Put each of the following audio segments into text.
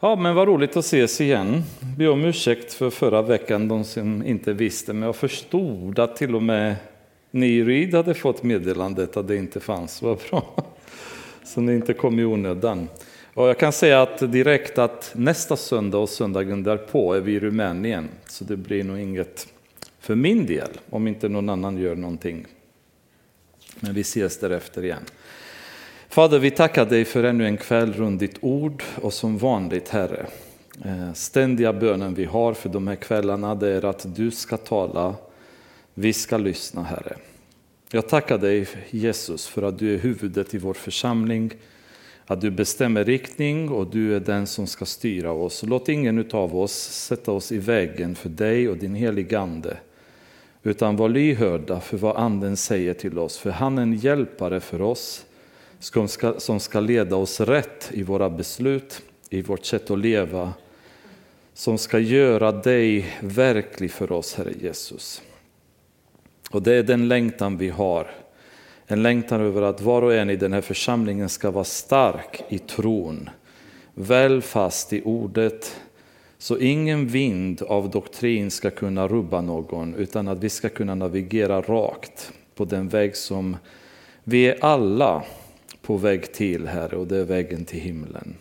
Ja, men vad roligt att ses igen. Be om ursäkt för förra veckan, de som inte visste, men jag förstod att till och med ni i Ryd hade fått meddelandet att det inte fanns. Vad bra. Så ni inte kom i onödan. Och jag kan säga att direkt att nästa söndag och söndagen därpå är vi i Rumänien, så det blir nog inget för min del, om inte någon annan gör någonting. Men vi ses därefter igen. Fader, vi tackar dig för ännu en kväll runt ditt ord och som vanligt, Herre. Eh, ständiga bönen vi har för de här kvällarna det är att du ska tala, vi ska lyssna, Herre. Jag tackar dig, Jesus, för att du är huvudet i vår församling, att du bestämmer riktning och du är den som ska styra oss. Låt ingen av oss sätta oss i vägen för dig och din heliga Ande, utan var lyhörda för vad Anden säger till oss, för han är en hjälpare för oss, som ska, som ska leda oss rätt i våra beslut, i vårt sätt att leva, som ska göra dig verklig för oss, Herre Jesus. Och det är den längtan vi har. En längtan över att var och en i den här församlingen ska vara stark i tron, väl fast i ordet, så ingen vind av doktrin ska kunna rubba någon, utan att vi ska kunna navigera rakt på den väg som vi är alla på väg till, Herre, och det är vägen till himlen.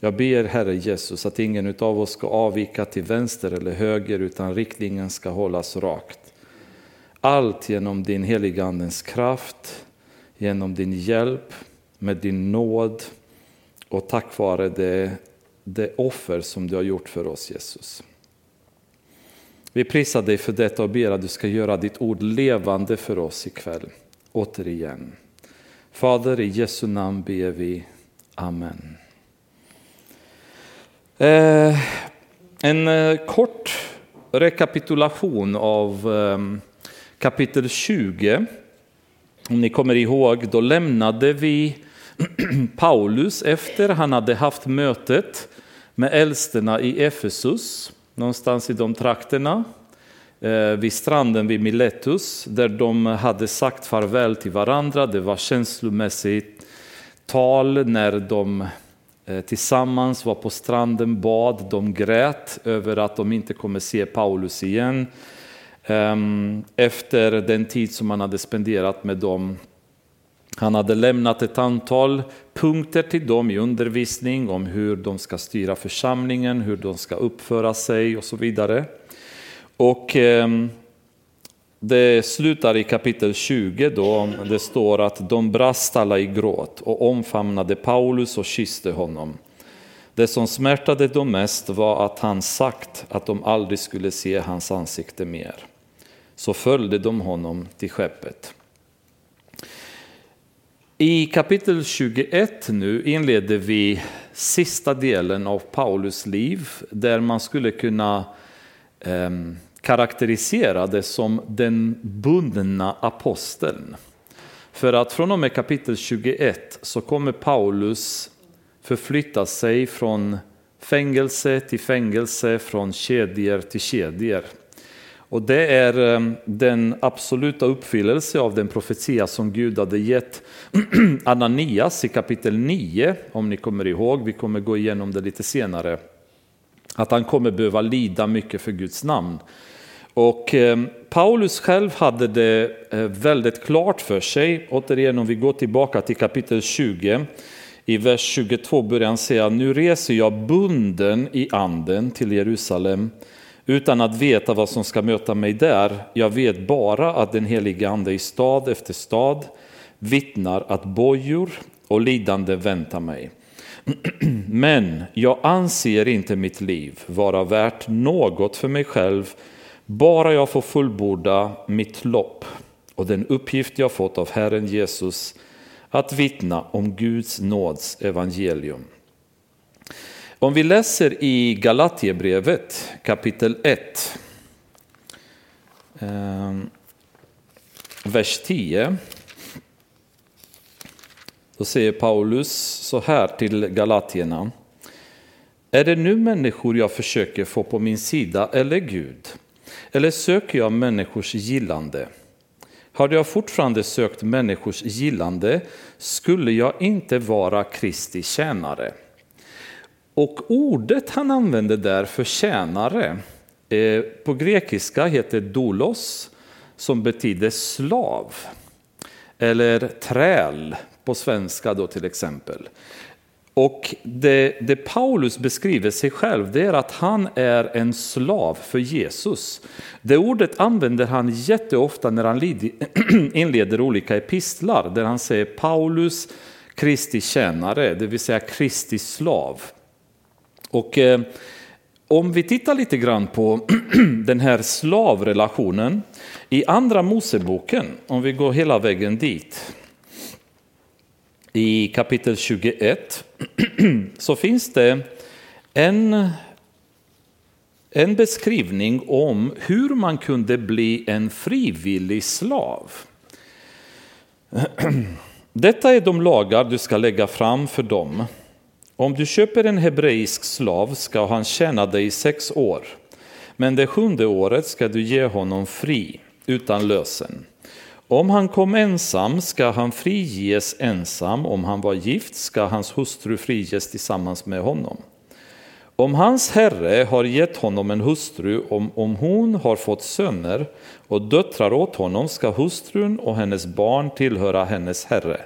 Jag ber, Herre Jesus, att ingen av oss ska avvika till vänster eller höger, utan riktningen ska hållas rakt. Allt genom din heliga Andens kraft, genom din hjälp, med din nåd och tack vare det, det offer som du har gjort för oss, Jesus. Vi prisar dig för detta och ber att du ska göra ditt ord levande för oss ikväll, återigen. Fader, i Jesu namn ber vi. Amen. Eh, en eh, kort rekapitulation av eh, kapitel 20. Om ni kommer ihåg, då lämnade vi Paulus efter han hade haft mötet med äldsterna i Efesus, någonstans i de trakterna. Eh, vid stranden vid Miletus där de hade sagt farväl till varandra. Det var känslomässigt tal när de eh, tillsammans var på stranden, bad, de grät över att de inte kommer se Paulus igen ehm, efter den tid som han hade spenderat med dem. Han hade lämnat ett antal punkter till dem i undervisning om hur de ska styra församlingen, hur de ska uppföra sig och så vidare. Och ehm, det slutar i kapitel 20 då det står att de brast alla i gråt och omfamnade Paulus och kysste honom. Det som smärtade dem mest var att han sagt att de aldrig skulle se hans ansikte mer. Så följde de honom till skeppet. I kapitel 21 nu inleder vi sista delen av Paulus liv där man skulle kunna um, karaktäriserade som den bundna aposteln. För att från och med kapitel 21 så kommer Paulus förflytta sig från fängelse till fängelse, från kedjor till kedjor. Och det är eh, den absoluta uppfyllelse av den profetia som Gud hade gett Ananias i kapitel 9, om ni kommer ihåg, vi kommer gå igenom det lite senare. Att han kommer behöva lida mycket för Guds namn. Och ehm, Paulus själv hade det eh, väldigt klart för sig. Återigen om vi går tillbaka till kapitel 20. I vers 22 börjar han säga, nu reser jag bunden i anden till Jerusalem utan att veta vad som ska möta mig där. Jag vet bara att den heliga ande i stad efter stad vittnar att bojor och lidande väntar mig. Men jag anser inte mitt liv vara värt något för mig själv bara jag får fullborda mitt lopp och den uppgift jag fått av Herren Jesus att vittna om Guds nåds evangelium. Om vi läser i Galatiebrevet kapitel 1, ehm, vers 10. Då säger Paulus så här till galatierna. Är det nu människor jag försöker få på min sida eller Gud? Eller söker jag människors gillande? Hade jag fortfarande sökt människors gillande skulle jag inte vara Kristi tjänare. Och ordet han använder där för tjänare eh, på grekiska heter doulos som betyder slav. Eller träl på svenska då till exempel. Och det, det, Paulus beskriver sig själv det är att han är en slav för Jesus. Det ordet använder han jätteofta när han inleder olika epistlar där han säger Paulus Kristi tjänare, det vill säga Kristi slav. Och eh, om vi tittar lite grann på den här slavrelationen i andra Moseboken, om vi går hela vägen dit. I kapitel 21 så finns det en, en beskrivning om hur man kunde bli en frivillig slav. Detta är de lagar du ska lägga fram för dem. Om du köper en hebreisk slav ska han tjäna dig i sex år, men det sjunde året ska du ge honom fri, utan lösen. Om han kom ensam ska han friges ensam, om han var gift ska hans hustru friges tillsammans med honom. Om hans herre har gett honom en hustru, om, om hon har fått söner och döttrar åt honom ska hustrun och hennes barn tillhöra hennes herre.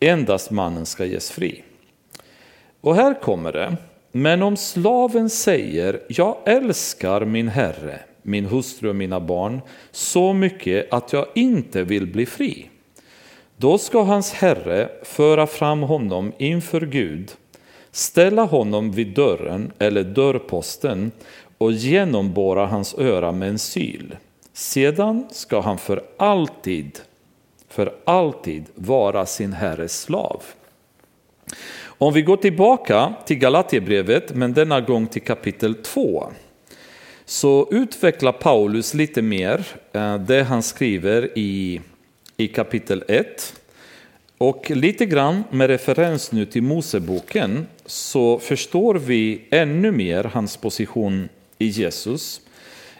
Endast mannen ska ges fri. Och här kommer det. Men om slaven säger, jag älskar min herre, min hustru och mina barn så mycket att jag inte vill bli fri. Då ska hans herre föra fram honom inför Gud, ställa honom vid dörren eller dörrposten och genomborra hans öra med en syl. Sedan ska han för alltid, för alltid vara sin herres slav. Om vi går tillbaka till Galaterbrevet, men denna gång till kapitel 2, så utvecklar Paulus lite mer eh, det han skriver i, i kapitel 1. Och lite grann med referens nu till Moseboken så förstår vi ännu mer hans position i Jesus.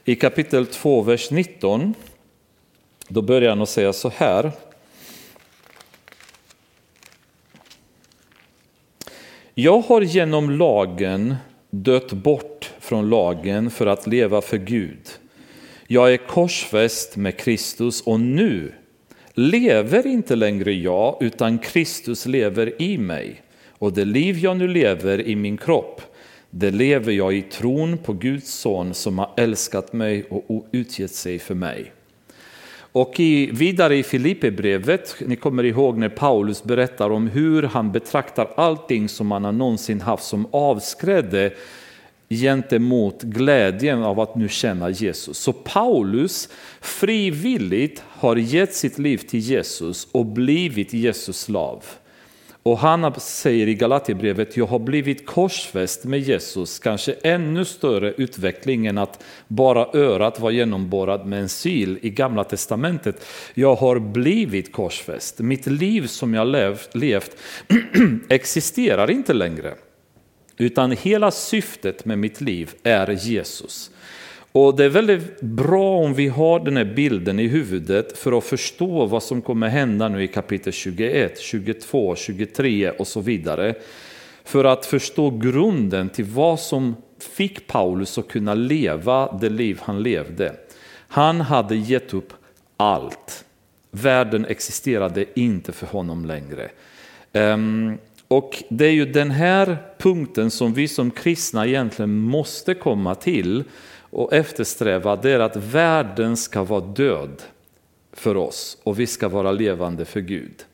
I kapitel 2, vers 19, då börjar han att säga så här. Jag har genom lagen dött bort från lagen för att leva för Gud. Jag är korsfäst med Kristus och nu lever inte längre jag utan Kristus lever i mig. Och det liv jag nu lever i min kropp, det lever jag i tron på Guds son som har älskat mig och utgett sig för mig. Och i, vidare i Filipperbrevet, ni kommer ihåg när Paulus berättar om hur han betraktar allting som han har någonsin haft som avskrädde gentemot glädjen av att nu känna Jesus. Så Paulus frivilligt har gett sitt liv till Jesus och blivit Jesus slav. Och han säger i Galaterbrevet, jag har blivit korsfäst med Jesus, kanske ännu större utveckling än att bara örat var genomborrad med en sil i Gamla Testamentet. Jag har blivit korsfäst, mitt liv som jag levt, levt existerar inte längre. Utan hela syftet med mitt liv är Jesus. Och Det är väldigt bra om vi har den här bilden i huvudet för att förstå vad som kommer hända nu i kapitel 21, 22, 23 och så vidare. För att förstå grunden till vad som fick Paulus att kunna leva det liv han levde. Han hade gett upp allt. Världen existerade inte för honom längre. Ehm, och det är ju den här punkten som vi som kristna egentligen måste komma till och eftersträva det är att världen ska vara död för oss och vi ska vara levande för Gud.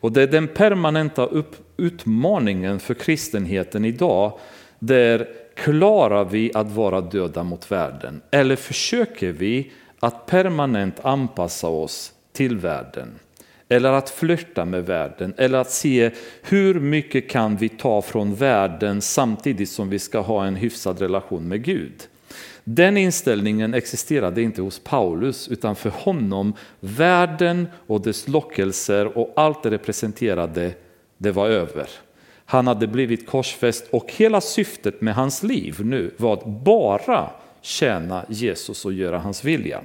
Och det är den permanenta utmaningen för kristenheten idag. Där klarar vi att vara döda mot världen? Eller försöker vi att permanent anpassa oss till världen? Eller att flirta med världen, eller att se hur mycket kan vi ta från världen samtidigt som vi ska ha en hyfsad relation med Gud. Den inställningen existerade inte hos Paulus utan för honom världen och dess lockelser och allt det representerade, det var över. Han hade blivit korsfäst och hela syftet med hans liv nu var att bara tjäna Jesus och göra hans vilja.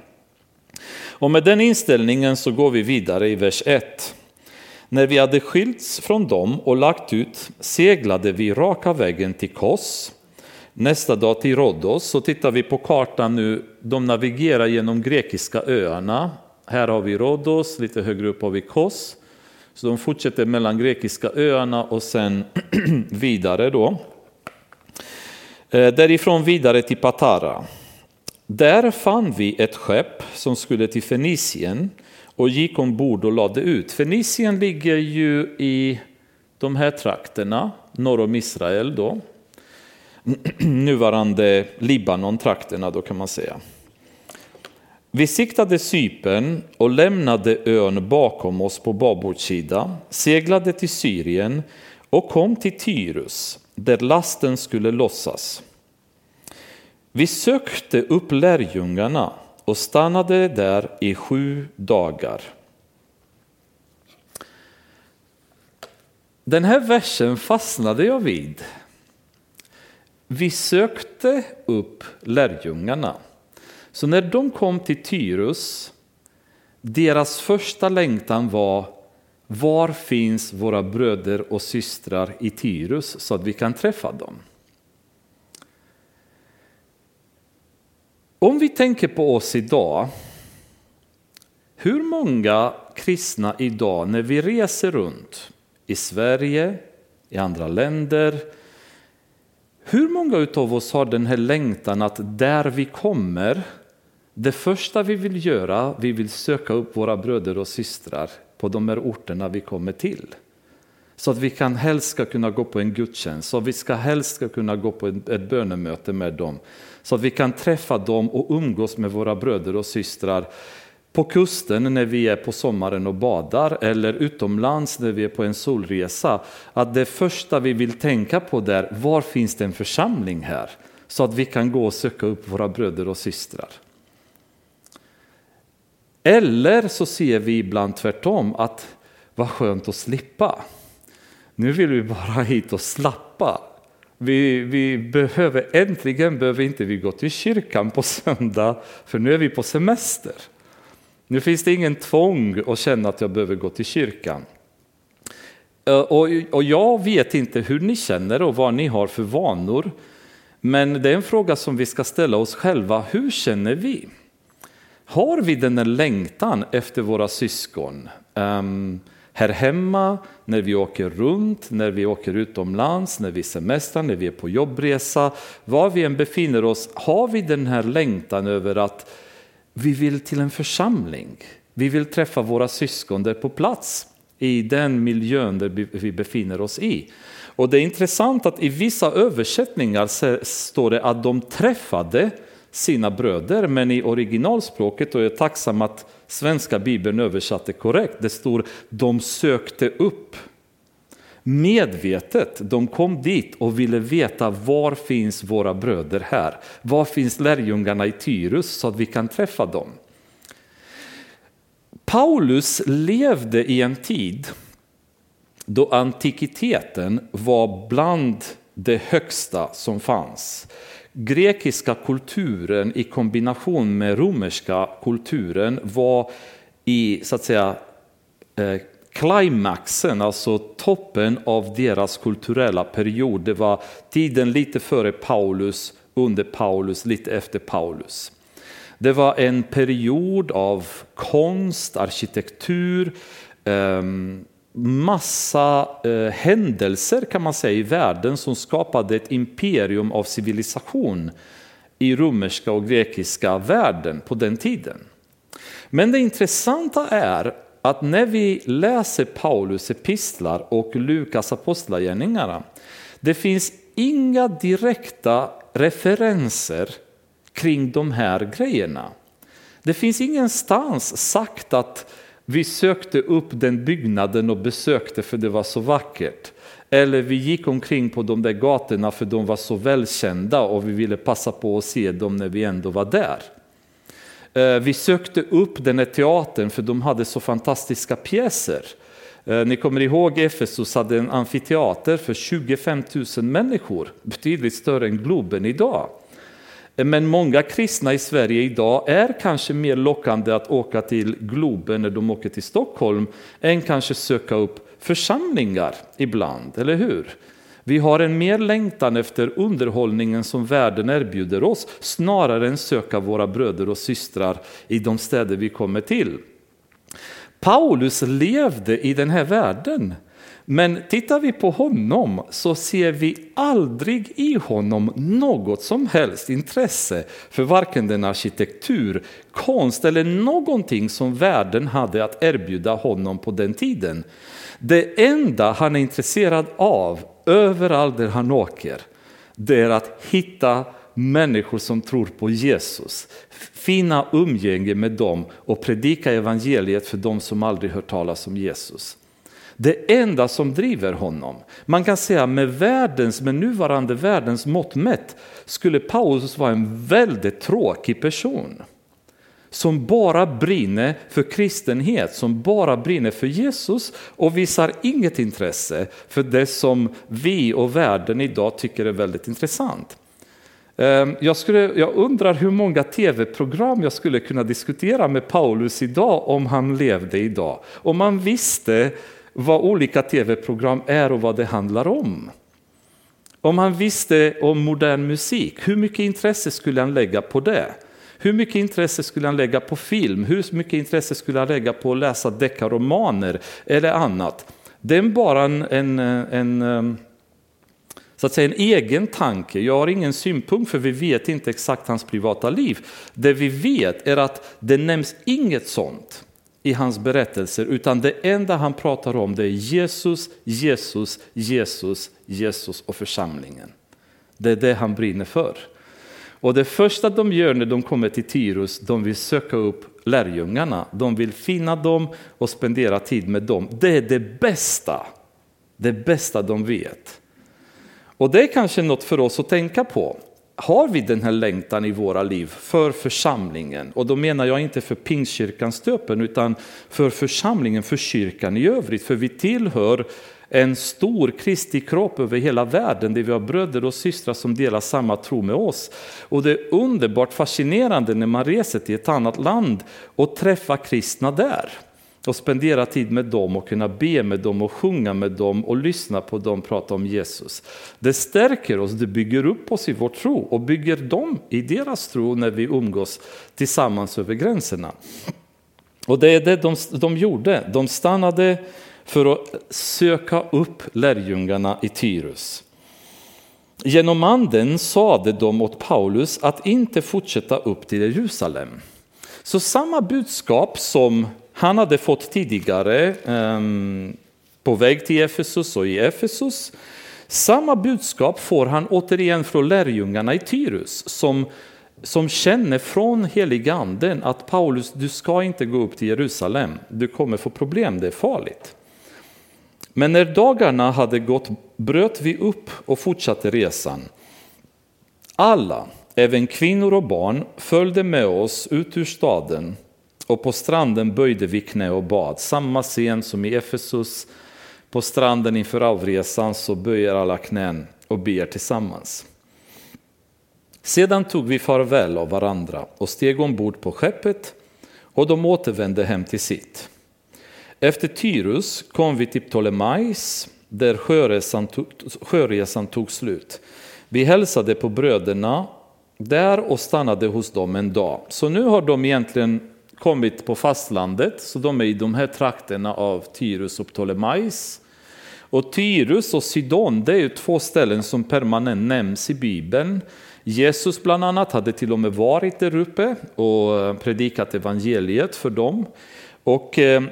Och med den inställningen så går vi vidare i vers 1. När vi hade skilts från dem och lagt ut seglade vi raka vägen till Kos. Nästa dag till Rhodos, så tittar vi på kartan nu, de navigerar genom grekiska öarna. Här har vi Rhodos, lite högre upp har vi Kos. Så de fortsätter mellan grekiska öarna och sen vidare då. Eh, därifrån vidare till Patara. Där fann vi ett skepp som skulle till Fenicien och gick ombord och lade ut. Fenicien ligger ju i de här trakterna, norr om Israel då. Nuvarande Libanon-trakterna då kan man säga. Vi siktade Cypern och lämnade ön bakom oss på babordssida, seglade till Syrien och kom till Tyrus där lasten skulle lossas. Vi sökte upp lärjungarna och stannade där i sju dagar. Den här versen fastnade jag vid. Vi sökte upp lärjungarna. Så när de kom till Tyrus, deras första längtan var var finns våra bröder och systrar i Tyrus så att vi kan träffa dem? Om vi tänker på oss idag, hur många kristna idag när vi reser runt i Sverige, i andra länder, hur många av oss har den här längtan att där vi kommer, det första vi vill göra, vi vill söka upp våra bröder och systrar på de här orterna vi kommer till. Så att vi kan helst ska kunna gå på en gudstjänst, så att vi ska helst ska kunna gå på ett bönemöte med dem. Så att vi kan träffa dem och umgås med våra bröder och systrar på kusten när vi är på sommaren och badar eller utomlands när vi är på en solresa. Att det första vi vill tänka på där, var finns det en församling här? Så att vi kan gå och söka upp våra bröder och systrar. Eller så ser vi ibland tvärtom att vad skönt att slippa. Nu vill vi bara hit och slappa. Vi, vi behöver, äntligen behöver inte vi gå till kyrkan på söndag, för nu är vi på semester. Nu finns det ingen tvång att känna att jag behöver gå till kyrkan. Eh, och, och jag vet inte hur ni känner och vad ni har för vanor. Men det är en fråga som vi ska ställa oss själva. Hur känner vi? Har vi den där längtan efter våra syskon? Um, här hemma, när vi åker runt, när vi åker utomlands, när vi semestrar, när vi är på jobbresa, var vi än befinner oss, har vi den här längtan över att vi vill till en församling. Vi vill träffa våra syskon där på plats, i den miljön där vi befinner oss i. Och det är intressant att i vissa översättningar står det att de träffade sina bröder, men i originalspråket, och jag är tacksam att svenska bibeln översatte korrekt, det står de sökte upp medvetet. De kom dit och ville veta var finns våra bröder här? Var finns lärjungarna i Tyrus så att vi kan träffa dem? Paulus levde i en tid då antikiteten var bland det högsta som fanns grekiska kulturen i kombination med romerska kulturen var i så att säga eh, Klimaxen, alltså toppen av deras kulturella period. Det var tiden lite före Paulus, under Paulus, lite efter Paulus. Det var en period av konst, arkitektur, ehm, massa eh, händelser kan man säga i världen som skapade ett imperium av civilisation i romerska och grekiska världen på den tiden. Men det intressanta är att när vi läser Paulus epistlar och Lukas apostlagärningarna, det finns inga direkta referenser kring de här grejerna. Det finns ingenstans sagt att vi sökte upp den byggnaden och besökte för det var så vackert. Eller vi gick omkring på de där gatorna för de var så välkända och vi ville passa på att se dem när vi ändå var där. Eh, vi sökte upp den här teatern för de hade så fantastiska pjäser. Eh, ni kommer ihåg Efesos hade en amfiteater för 25 000 människor, betydligt större än Globen idag. Eh, men många kristna i Sverige idag är kanske mer lockande att åka till Globen när de åker till Stockholm än kanske söka upp församlingar ibland, eller hur? Vi har en mer längtan efter underhållningen som världen erbjuder oss snarare än söka våra bröder och systrar i de städer vi kommer till. Paulus levde i den här världen. Men tittar vi på honom så ser vi aldrig i honom något som helst intresse för varken den arkitektur, konst eller någonting som världen hade att erbjuda honom på den tiden. Det enda han är intresserad av överallt där han åker, det är att hitta människor som tror på Jesus, finna umgänge med dem och predika evangeliet för dem som aldrig hört talas om Jesus. Det enda som driver honom, man kan säga med, världens, med nuvarande världens mått mätt, skulle Paulus vara en väldigt tråkig person som bara brinner för kristenhet, som bara brinner för Jesus och visar inget intresse för det som vi och världen idag tycker är väldigt intressant. Ehm, jag, skulle, jag undrar hur många tv-program jag skulle kunna diskutera med Paulus idag om han levde idag. Om man visste vad olika tv-program är och vad det handlar om. Om han visste om modern musik, hur mycket intresse skulle han lägga på det? Hur mycket intresse skulle han lägga på film? Hur mycket intresse skulle han lägga på att läsa deckarromaner eller annat? Det är bara en, en, en, ehm, så att säga, en egen tanke. Jag har ingen synpunkt för vi vet inte exakt hans privata liv. Det vi vet är att det nämns inget sånt i hans berättelser utan det enda han pratar om det är Jesus, Jesus, Jesus, Jesus och församlingen. Det är det han brinner för. Och det första de gör när de kommer till Tyrus, de vill söka upp lärjungarna. De vill finna dem och spendera tid med dem. Det är det bästa, det bästa de vet. Och det är kanske något för oss att tänka på. Har vi den här längtan i våra liv för församlingen? Och då menar jag inte för Pingstkyrkans stöpen utan för församlingen, för kyrkan i övrigt. För vi tillhör en stor Kristi kropp över hela världen där vi har bröder och systrar som delar samma tro med oss. Och det är underbart fascinerande när man reser till ett annat land och träffar kristna där och spendera tid med dem och kunna be med dem och sjunga med dem och lyssna på dem prata om Jesus. Det stärker oss, det bygger upp oss i vår tro och bygger dem i deras tro när vi umgås tillsammans över gränserna. Och det är det de, de gjorde, de stannade för att söka upp lärjungarna i Tyrus. Genom anden sade de åt Paulus att inte fortsätta upp till Jerusalem. Så samma budskap som han hade fått tidigare ehm, på väg till Efesus och i Efesus, samma budskap får han återigen från lärjungarna i Tyrus som, som känner från heliganden att Paulus, du ska inte gå upp till Jerusalem, du kommer få problem, det är farligt. Men när dagarna hade gått bröt vi upp och fortsatte resan. Alla, även kvinnor och barn, följde med oss ut ur staden och på stranden böjde vi knä och bad. Samma scen som i Efesus. På stranden inför avresan så böjer alla knän och ber tillsammans. Sedan tog vi farväl av varandra och steg ombord på skeppet och de återvände hem till sitt. Efter Tyrus kom vi till Ptolemais där sjöresan tog, sjöresan tog slut. Vi hälsade på bröderna där och stannade hos dem en dag. Så nu har de egentligen kommit på fastlandet, så de är i de här trakterna av Tyrus och Ptolemais. Och Tyrus och Sidon, det är ju två ställen som permanent nämns i Bibeln. Jesus bland annat hade till och med varit där uppe och predikat evangeliet för dem. Och eh,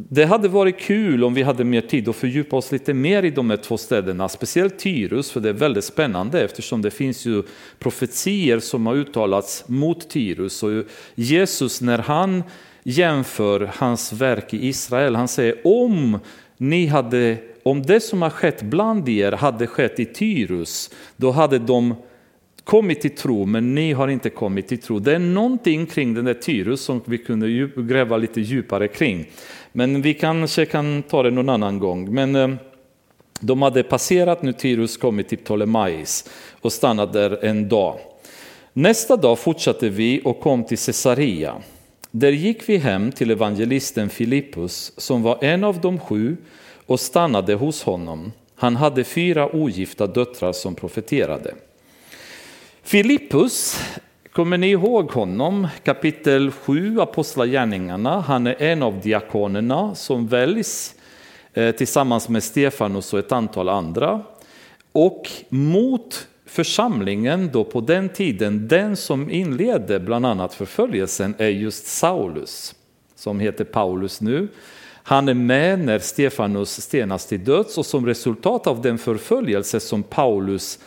det hade varit kul om vi hade mer tid att fördjupa oss lite mer i de här två städerna, speciellt Tyrus, för det är väldigt spännande eftersom det finns ju profetier som har uttalats mot Tyrus. Och Jesus, när han jämför hans verk i Israel, han säger om ni hade, om det som har skett bland er hade skett i Tyrus, då hade de kommit till tro, men ni har inte kommit till tro. Det är någonting kring den där Tyrus som vi kunde gräva lite djupare kring. Men vi kanske kan ta det någon annan gång. Men eh, de hade passerat nu Tyrus, kommit till Ptolemais och stannat där en dag. Nästa dag fortsatte vi och kom till Caesarea. Där gick vi hem till evangelisten Filippus som var en av de sju och stannade hos honom. Han hade fyra ogifta döttrar som profeterade. Filippus, kommer ni ihåg honom? Kapitel 7, Apostlagärningarna. Han är en av diakonerna som väljs eh, tillsammans med Stefanus och ett antal andra. Och mot församlingen då på den tiden, den som inledde bland annat förföljelsen är just Saulus, som heter Paulus nu. Han är med när Stefanus stenas till döds och som resultat av den förföljelse som Paulus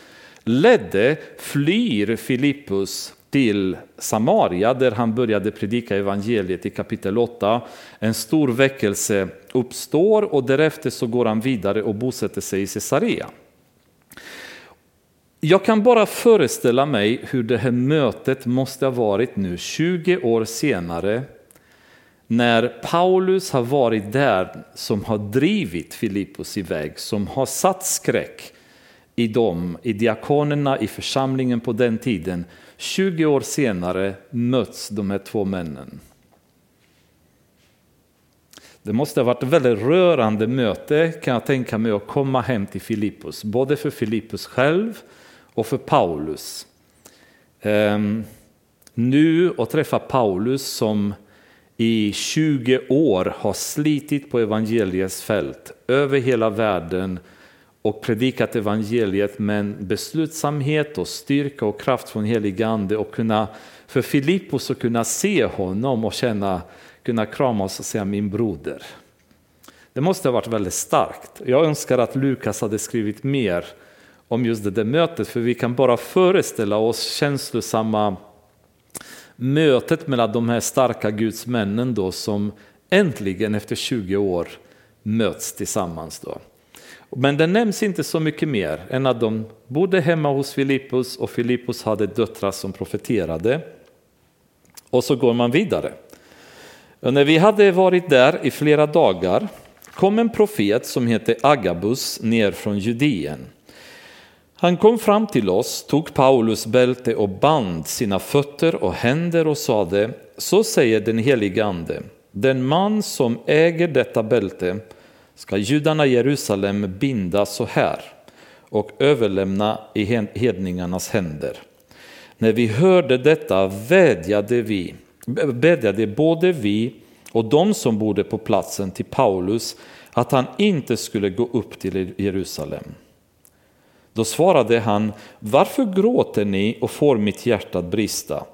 ledde flyr Filippus till Samaria där han började predika evangeliet i kapitel 8. En stor väckelse uppstår och därefter så går han vidare och bosätter sig i Caesarea. Jag kan bara föreställa mig hur det här mötet måste ha varit nu 20 år senare när Paulus har varit där som har drivit Filippus iväg, som har satt skräck i dem, i diakonerna, i församlingen på den tiden. 20 år senare möts de här två männen. Det måste ha varit ett väldigt rörande möte kan jag tänka mig att komma hem till Filippus, både för Filippus själv och för Paulus. Um, nu att träffa Paulus som i 20 år har slitit på evangeliets fält över hela världen och predikat evangeliet med en beslutsamhet och styrka och kraft från helig ande och kunna för Filippos att kunna se honom och känna, kunna kramas och säga min broder. Det måste ha varit väldigt starkt. Jag önskar att Lukas hade skrivit mer om just det där mötet, för vi kan bara föreställa oss känslosamma mötet mellan de här starka gudsmännen då som äntligen efter 20 år möts tillsammans. Då. Men det nämns inte så mycket mer än att de bodde hemma hos Filippus och Filippus hade döttrar som profeterade. Och så går man vidare. Och när vi hade varit där i flera dagar kom en profet som hette Agabus ner från Judeen. Han kom fram till oss, tog Paulus bälte och band sina fötter och händer och sade, så säger den helige Ande, den man som äger detta bälte ska judarna i Jerusalem binda så här och överlämna i hedningarnas händer. När vi hörde detta vädjade vi, vädjade både vi och de som bodde på platsen till Paulus att han inte skulle gå upp till Jerusalem. Då svarade han, varför gråter ni och får mitt hjärta att brista?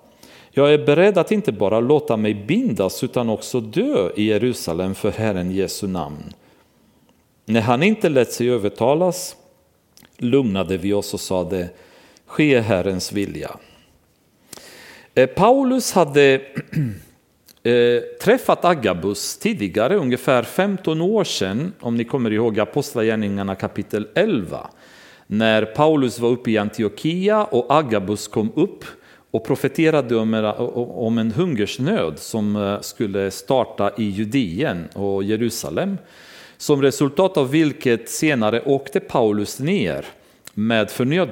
Jag är beredd att inte bara låta mig bindas utan också dö i Jerusalem för Herren Jesu namn. När han inte lät sig övertalas lugnade vi oss och sade, ske Herrens vilja. Eh, Paulus hade eh, träffat Agabus tidigare, ungefär 15 år sedan, om ni kommer ihåg Apostlagärningarna kapitel 11 när Paulus var uppe i Antiochia och Agabus kom upp och profeterade om en hungersnöd som eh, skulle starta i Judeen och Jerusalem. Som resultat av vilket senare åkte Paulus ner med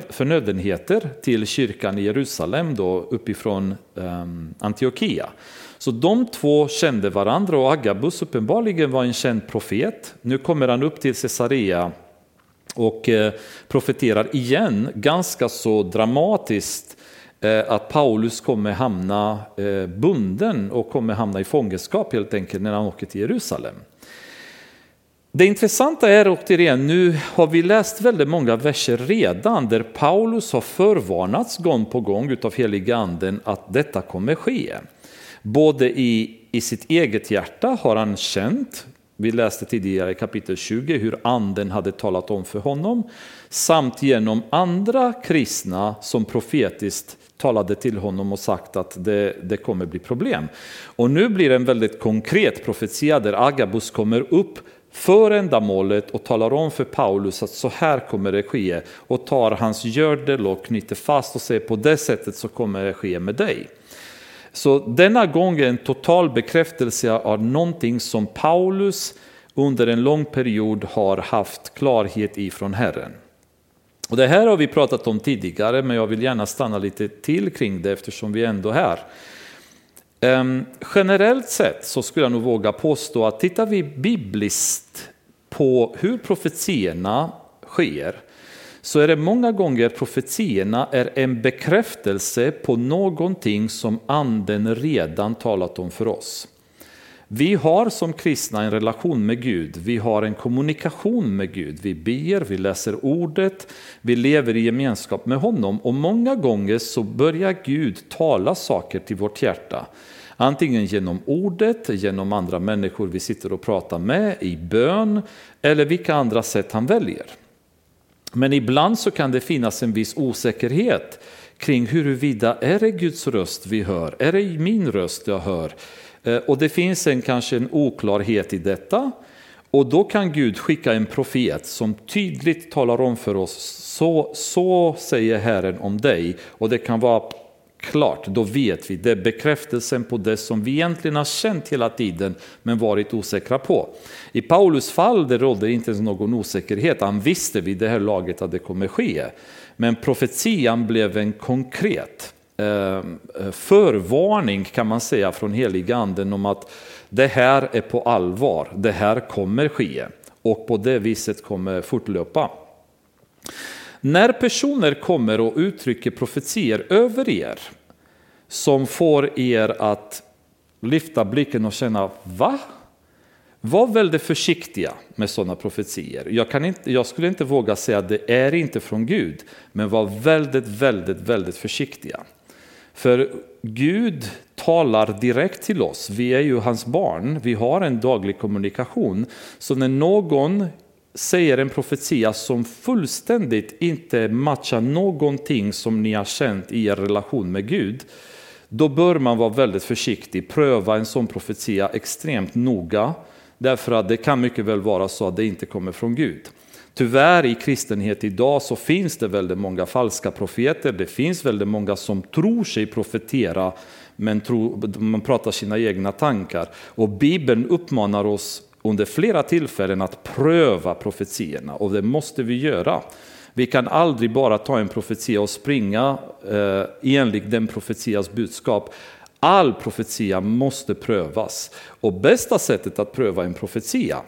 förnödenheter till kyrkan i Jerusalem då uppifrån ehm, Antiochia. Så de två kände varandra och Agabus uppenbarligen var en känd profet. Nu kommer han upp till Caesarea och eh, profeterar igen ganska så dramatiskt eh, att Paulus kommer hamna eh, bunden och kommer hamna i fångenskap helt enkelt när han åker till Jerusalem. Det intressanta är återigen, nu har vi läst väldigt många verser redan där Paulus har förvarnats gång på gång utav heliga anden att detta kommer ske. Både i, i sitt eget hjärta har han känt vi läste tidigare i kapitel 20 hur anden hade talat om för honom, samt genom andra kristna som profetiskt talade till honom och sagt att det, det kommer bli problem. Och nu blir det en väldigt konkret profetia där Agabus kommer upp för ändamålet och talar om för Paulus att så här kommer det ske och tar hans gördel och knyter fast och säger på det sättet så kommer det ske med dig. Så denna gång är en total bekräftelse av någonting som Paulus under en lång period har haft klarhet i från Herren. Och det här har vi pratat om tidigare, men jag vill gärna stanna lite till kring det eftersom vi ändå är här. Ehm, generellt sett så skulle jag nog våga påstå att tittar vi bibliskt på hur profetierna sker så är det många gånger profetierna är en bekräftelse på någonting som anden redan talat om för oss. Vi har som kristna en relation med Gud, vi har en kommunikation med Gud. Vi ber, vi läser ordet, vi lever i gemenskap med honom och många gånger så börjar Gud tala saker till vårt hjärta. Antingen genom ordet, genom andra människor vi sitter och pratar med, i bön eller vilka andra sätt han väljer. Men ibland så kan det finnas en viss osäkerhet kring huruvida är det Guds röst vi hör, är det min röst jag hör? Eh, och det finns en, kanske en oklarhet i detta. Och då kan Gud skicka en profet som tydligt talar om för oss, så, så säger Herren om dig. Och det kan vara klart, då vet vi. Det är bekräftelsen på det som vi egentligen har känt hela tiden men varit osäkra på. I Paulus fall det rådde inte ens någon osäkerhet, han visste vid det här laget att det kommer ske. Men profetian blev en konkret Ehm, förvarning kan man säga från heliganden om att det här är på allvar, det här kommer ske och på det viset kommer fortlöpa. När personer kommer och uttrycker profetier över er som får er att lyfta blicken och känna va? Var väldigt försiktiga med sådana profetier. Jag, kan inte, jag skulle inte våga säga att det är inte från Gud, men var väldigt, väldigt, väldigt försiktiga. För Gud talar direkt till oss, vi är ju hans barn, vi har en daglig kommunikation. Så när någon säger en profetia som fullständigt inte matchar någonting som ni har känt i er relation med Gud, då bör man vara väldigt försiktig, pröva en sån profetia extremt noga, därför att det kan mycket väl vara så att det inte kommer från Gud. Tyvärr i kristenhet idag så finns det väldigt många falska profeter, det finns väldigt många som tror sig profetera men tror, man pratar sina egna tankar. Och Bibeln uppmanar oss under flera tillfällen att pröva profetierna och det måste vi göra. Vi kan aldrig bara ta en profetia och springa eh, enligt den profetias budskap. All profetia måste prövas och bästa sättet att pröva en profetia,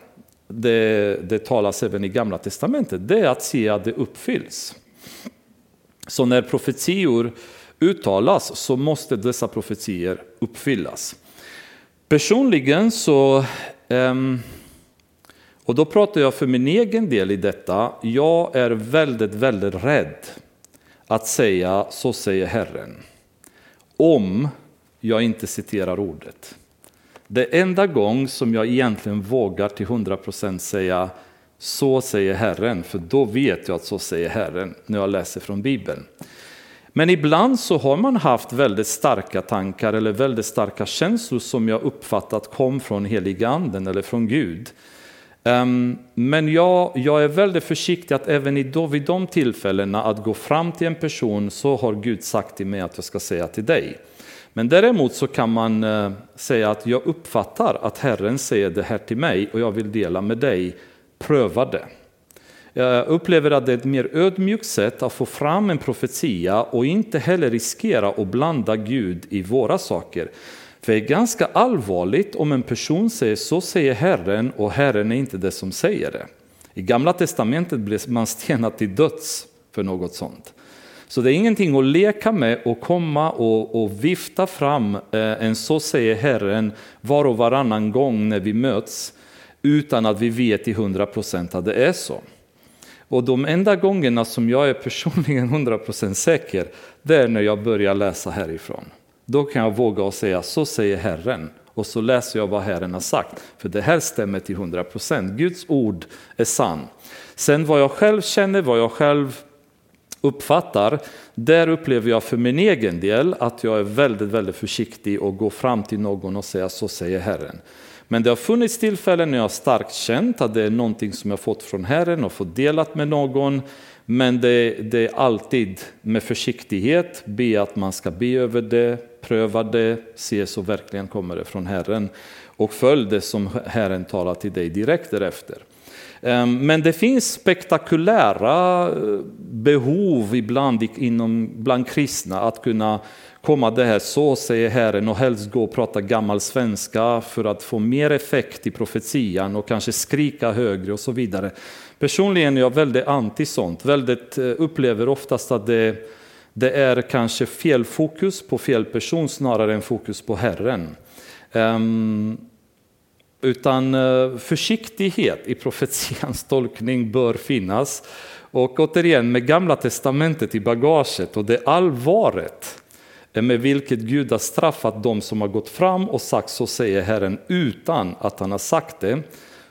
det, det talas även i gamla testamentet, det är att se att det uppfylls. Så när profetior uttalas så måste dessa profetier uppfyllas. Personligen så ehm, och då pratar jag för min egen del i detta. Jag är väldigt, väldigt rädd att säga så säger Herren. Om jag inte citerar ordet. Det enda gång som jag egentligen vågar till 100% säga så säger Herren, för då vet jag att så säger Herren när jag läser från Bibeln. Men ibland så har man haft väldigt starka tankar eller väldigt starka känslor som jag uppfattat kom från heliganden eller från Gud. Ehm, men jag, jag är väldigt försiktig att även i då, vid de tillfällena att gå fram till en person så har Gud sagt till mig att jag ska säga till dig. Men däremot så kan man eh, säga att jag uppfattar att Herren säger det här till mig och jag vill dela med dig. Pröva det. Jag upplever att det är ett mer ödmjukt sätt att få fram en profetia och inte heller riskera att blanda Gud i våra saker. För det är ganska allvarligt om en person säger så säger Herren och Herren är inte det som säger det. I Gamla Testamentet blev man stenad till döds för något sånt. Så det är ingenting att leka med och komma och, och vifta fram eh, en så säger Herren var och varannan gång när vi möts utan att vi vet i hundra procent att det är så. Och de enda gångerna som jag är personligen 100% säker, det är när jag börjar läsa härifrån. Då kan jag våga säga, så säger Herren. Och så läser jag vad Herren har sagt. För det här stämmer till 100%. Guds ord är sann. Sen vad jag själv känner, vad jag själv uppfattar, där upplever jag för min egen del att jag är väldigt, väldigt försiktig och går fram till någon och säger så säger Herren. Men det har funnits tillfällen när jag starkt känt att det är någonting som jag fått från Herren och fått delat med någon. Men det, det, är alltid med försiktighet, be att man ska be över det, pröva det, se så verkligen kommer det från Herren och följ det som Herren talar till dig direkt därefter. Ehm, men det finns spektakulära eh, behov ibland inom, bland kristna att kunna komma det här, så säger Herren, och helst gå och prata gammal svenska för att få mer effekt i profetian och kanske skrika högre och så vidare. Personligen är jag väldigt anti sånt, väldigt, eh, upplever oftast att det, det är kanske fel fokus på fel person snarare än fokus på Herren. Um, utan eh, försiktighet i profetians tolkning bör finnas. Och återigen med gamla testamentet i bagaget och det allvaret med vilket Gud har straffat dem som har gått fram och sagt så säger Herren utan att han har sagt det.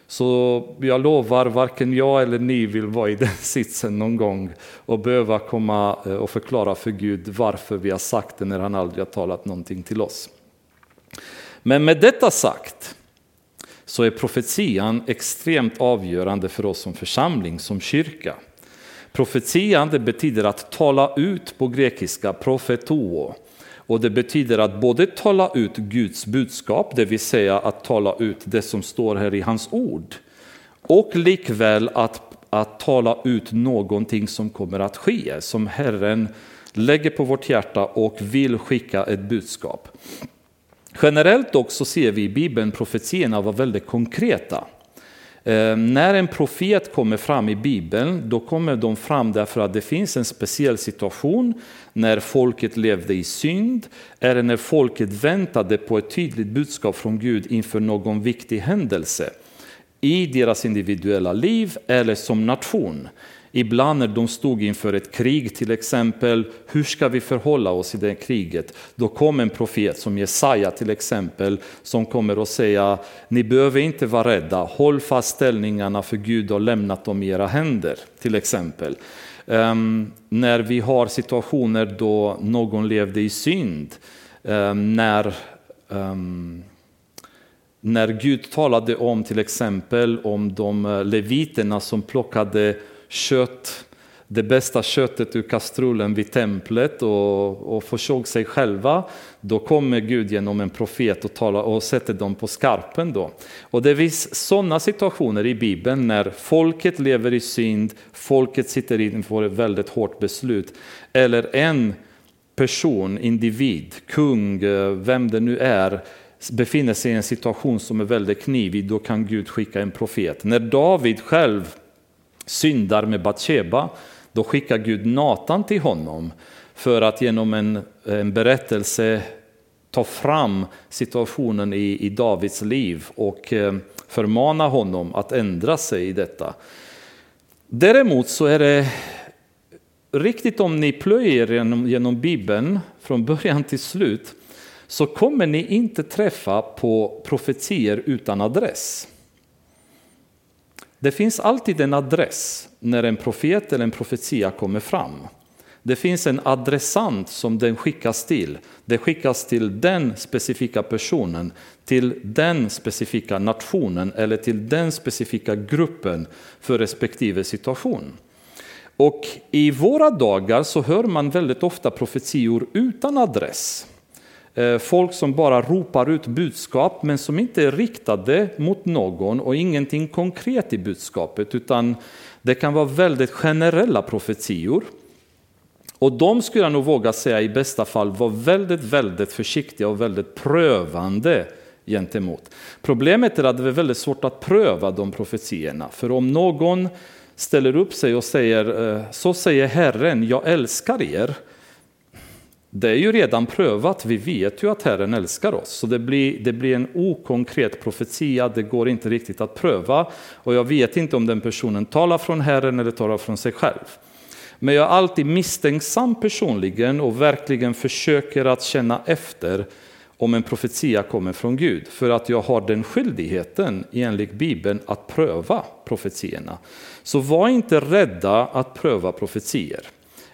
Så jag lovar, varken jag eller ni vill vara i den sitsen någon gång och behöva komma eh, och förklara för Gud varför vi har sagt det när han aldrig har talat någonting till oss. Men med detta sagt så är profetian extremt avgörande för oss som församling, som kyrka. Profetian det betyder att tala ut på grekiska, profetoo. Och det betyder att både tala ut Guds budskap, det vill säga att tala ut det som står här i hans ord. Och likväl att, att tala ut någonting som kommer att ske, som Herren lägger på vårt hjärta och vill skicka ett budskap. Generellt också ser vi i Bibeln profetierna vara väldigt konkreta. Eh, när en profet kommer fram i Bibeln, då kommer de fram därför att det finns en speciell situation när folket levde i synd, eller när folket väntade på ett tydligt budskap från Gud inför någon viktig händelse i deras individuella liv eller som nation. Ibland när de stod inför ett krig till exempel, hur ska vi förhålla oss i det kriget? Då kom en profet som Jesaja till exempel, som kommer att säga, ni behöver inte vara rädda, håll fast ställningarna för Gud har lämnat dem i era händer, till exempel. Um, när vi har situationer då någon levde i synd, um, när um, när Gud talade om till exempel om de eh, leviterna som plockade kött, det bästa köttet ur kastrullen vid templet och, och försåg sig själva, då kommer Gud genom en profet och, talar, och sätter dem på skarpen. Då. Och det finns sådana situationer i Bibeln när folket lever i synd, folket sitter inför ett väldigt hårt beslut, eller en person, individ, kung, vem det nu är, befinner sig i en situation som är väldigt knivig, då kan Gud skicka en profet. När David själv syndar med Batsheba, då skickar Gud Natan till honom för att genom en, en berättelse ta fram situationen i, i Davids liv och eh, förmana honom att ändra sig i detta. Däremot så är det riktigt om ni plöjer genom, genom Bibeln från början till slut så kommer ni inte träffa på profetier utan adress. Det finns alltid en adress när en profet eller en profetia kommer fram. Det finns en adressant som den skickas till. Det skickas till den specifika personen, till den specifika nationen eller till den specifika gruppen för respektive situation. Och i våra dagar så hör man väldigt ofta profetior utan adress. Eh, folk som bara ropar ut budskap men som inte är riktade mot någon och ingenting konkret i budskapet utan det kan vara väldigt generella profetior. Och de skulle jag nog våga säga i bästa fall var väldigt, väldigt försiktiga och väldigt prövande gentemot. Problemet är att det är väldigt svårt att pröva de profetierna. För om någon ställer upp sig och säger eh, så säger Herren, jag älskar er det är ju redan prövat, vi vet ju att Herren älskar oss. Så det blir, det blir en okonkret profetia, det går inte riktigt att pröva. Och jag vet inte om den personen talar från Herren eller talar från sig själv. Men jag är alltid misstänksam personligen och verkligen försöker att känna efter om en profetia kommer från Gud. För att jag har den skyldigheten enligt Bibeln att pröva profetierna. Så var inte rädda att pröva profetier.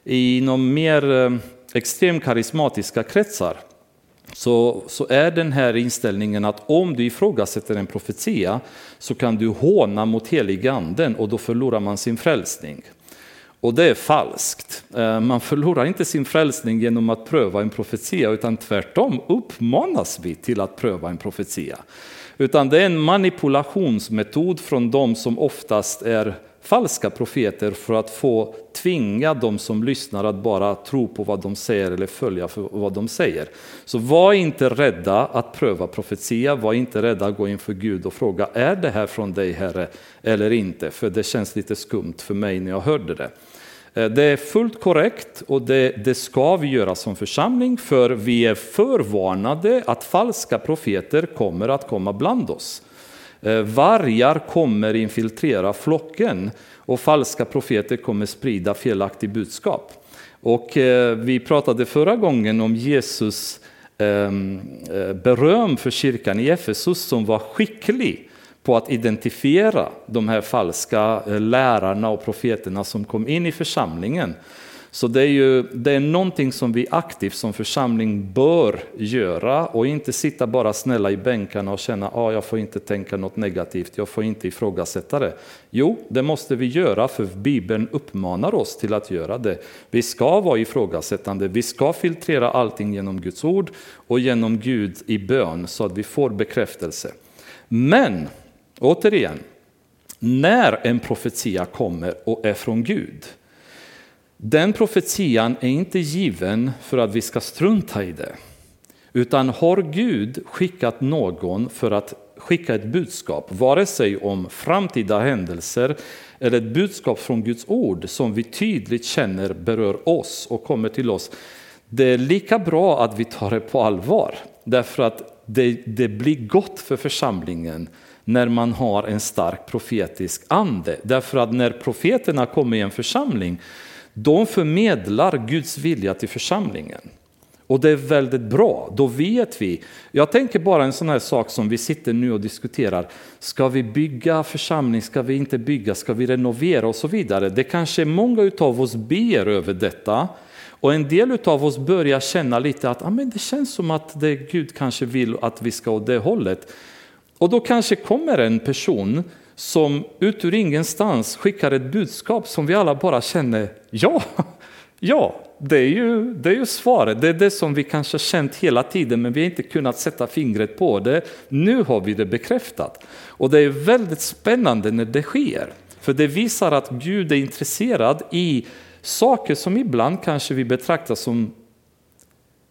Inom mer eh, extremkarismatiska extremt karismatiska kretsar så, så är den här inställningen att om du ifrågasätter en profetia så kan du håna mot heliganden och då förlorar man sin frälsning. Och det är falskt. Eh, man förlorar inte sin frälsning genom att pröva en profetia utan tvärtom uppmanas vi till att pröva en profetia. Utan det är en manipulationsmetod från de som oftast är falska profeter för att få tvinga de som lyssnar att bara tro på vad de säger eller följa för vad de säger. Så var inte rädda att pröva profetia, var inte rädda att gå inför Gud och fråga är det här från dig Herre eller inte? För det känns lite skumt för mig när jag hörde det. Eh, det är fullt korrekt och det, det, ska vi göra som församling för vi är förvarnade att falska profeter kommer att komma bland oss. Eh, vargar kommer infiltrera flocken och falska profeter kommer sprida felaktig budskap. Och eh, vi pratade förra gången om Jesus ehm, eh, beröm för kyrkan i Efesus som var skicklig på att identifiera de här falska lärarna och profeterna som kom in i församlingen. Så det är, ju, det är någonting som vi aktivt som församling bör göra och inte sitta bara snälla i bänkarna och känna att ah, jag får inte tänka något negativt, jag får inte ifrågasätta det. Jo, det måste vi göra för Bibeln uppmanar oss till att göra det. Vi ska vara ifrågasättande, vi ska filtrera allting genom Guds ord och genom Gud i bön så att vi får bekräftelse. Men Återigen, när en profetia kommer och är från Gud, den profetian är inte given för att vi ska strunta i det. Utan har Gud skickat någon för att skicka ett budskap, vare sig om framtida händelser eller ett budskap från Guds ord som vi tydligt känner berör oss och kommer till oss. Det är lika bra att vi tar det på allvar, därför att det, det blir gott för församlingen när man har en stark profetisk ande. Därför att när profeterna kommer i en församling, de förmedlar Guds vilja till församlingen. Och det är väldigt bra, då vet vi. Jag tänker bara en sån här sak som vi sitter nu och diskuterar. Ska vi bygga församling, ska vi inte bygga, ska vi renovera och så vidare. Det kanske många av oss ber över detta. Och en del av oss börjar känna lite att ah, men det känns som att det Gud kanske vill att vi ska åt det hållet. Och då kanske kommer en person som ut ur ingenstans skickar ett budskap som vi alla bara känner, ja, ja, det är ju, det är ju svaret. Det är det som vi kanske känt hela tiden men vi har inte kunnat sätta fingret på det. Nu har vi det bekräftat. Och det är väldigt spännande när det sker. För det visar att Gud är intresserad i saker som ibland kanske vi betraktar som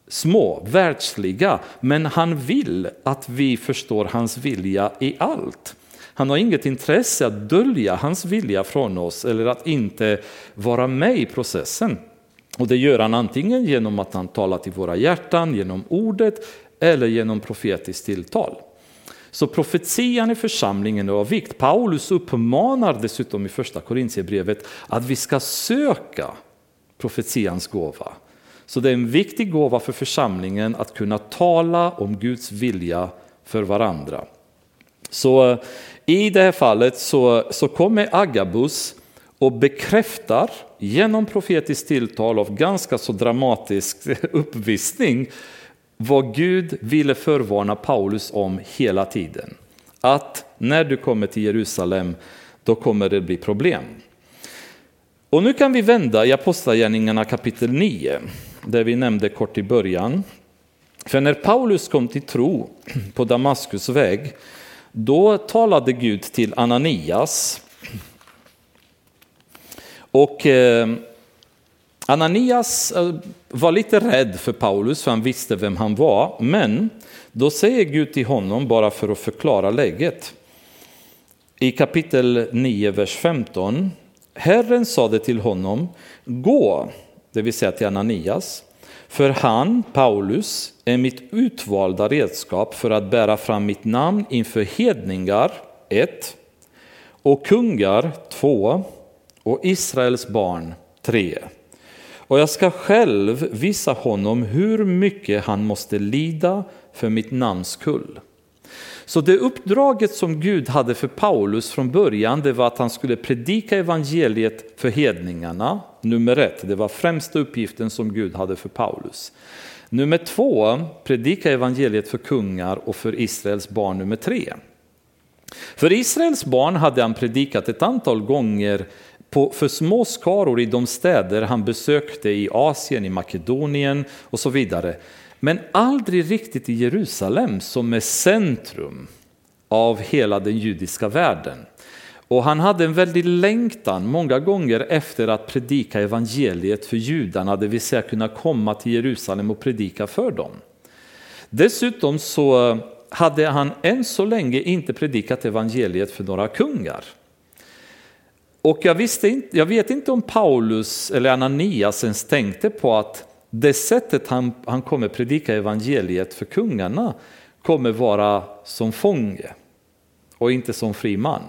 små, världsliga, men han vill att vi förstår hans vilja i allt. Han har inget intresse att dölja hans vilja från oss eller att inte vara med i processen. Och det gör han antingen genom att han talar till våra hjärtan, genom ordet eller genom profetiskt tilltal. Så profetian i församlingen är av vikt. Paulus uppmanar dessutom i första Korintierbrevet att vi ska söka profetians gåva. Så det är en viktig gåva för församlingen att kunna tala om Guds vilja för varandra. Så eh, i det här fallet så, så kommer Agabus och bekräftar genom profetiskt tilltal av ganska så dramatisk uppvisning vad Gud ville förvarna Paulus om hela tiden. Att när du kommer till Jerusalem, då kommer det bli problem. Och nu kan vi vända i Apostlagärningarna kapitel 9 det vi nämnde kort i början. För när Paulus kom till tro på Damaskus väg, då talade Gud till Ananias. Och eh, Ananias eh, var lite rädd för Paulus, för han visste vem han var. Men då säger Gud till honom, bara för att förklara läget, i kapitel 9, vers 15. Herren sade till honom, gå det vill säga till Ananias. För han, Paulus, är mitt utvalda redskap för att bära fram mitt namn inför hedningar, 1, och kungar, 2, och Israels barn, 3. Och jag ska själv visa honom hur mycket han måste lida för mitt namns skull. Så det uppdraget som Gud hade för Paulus från början, det var att han skulle predika evangeliet för hedningarna, nummer ett. Det var främsta uppgiften som Gud hade för Paulus. Nummer två, predika evangeliet för kungar och för Israels barn nummer tre. För Israels barn hade han predikat ett antal gånger på, för små skaror i de städer han besökte i Asien, i Makedonien och så vidare. Men aldrig riktigt i Jerusalem som är centrum av hela den judiska världen. Och han hade en väldig längtan många gånger efter att predika evangeliet för judarna, det vill säga kunna komma till Jerusalem och predika för dem. Dessutom så eh, hade han än så länge inte predikat evangeliet för några kungar. Och jag, visste inte, jag vet inte om Paulus eller Ananias ens tänkte på att det sättet han, han kommer predika evangeliet för kungarna kommer vara som fånge och inte som fri man.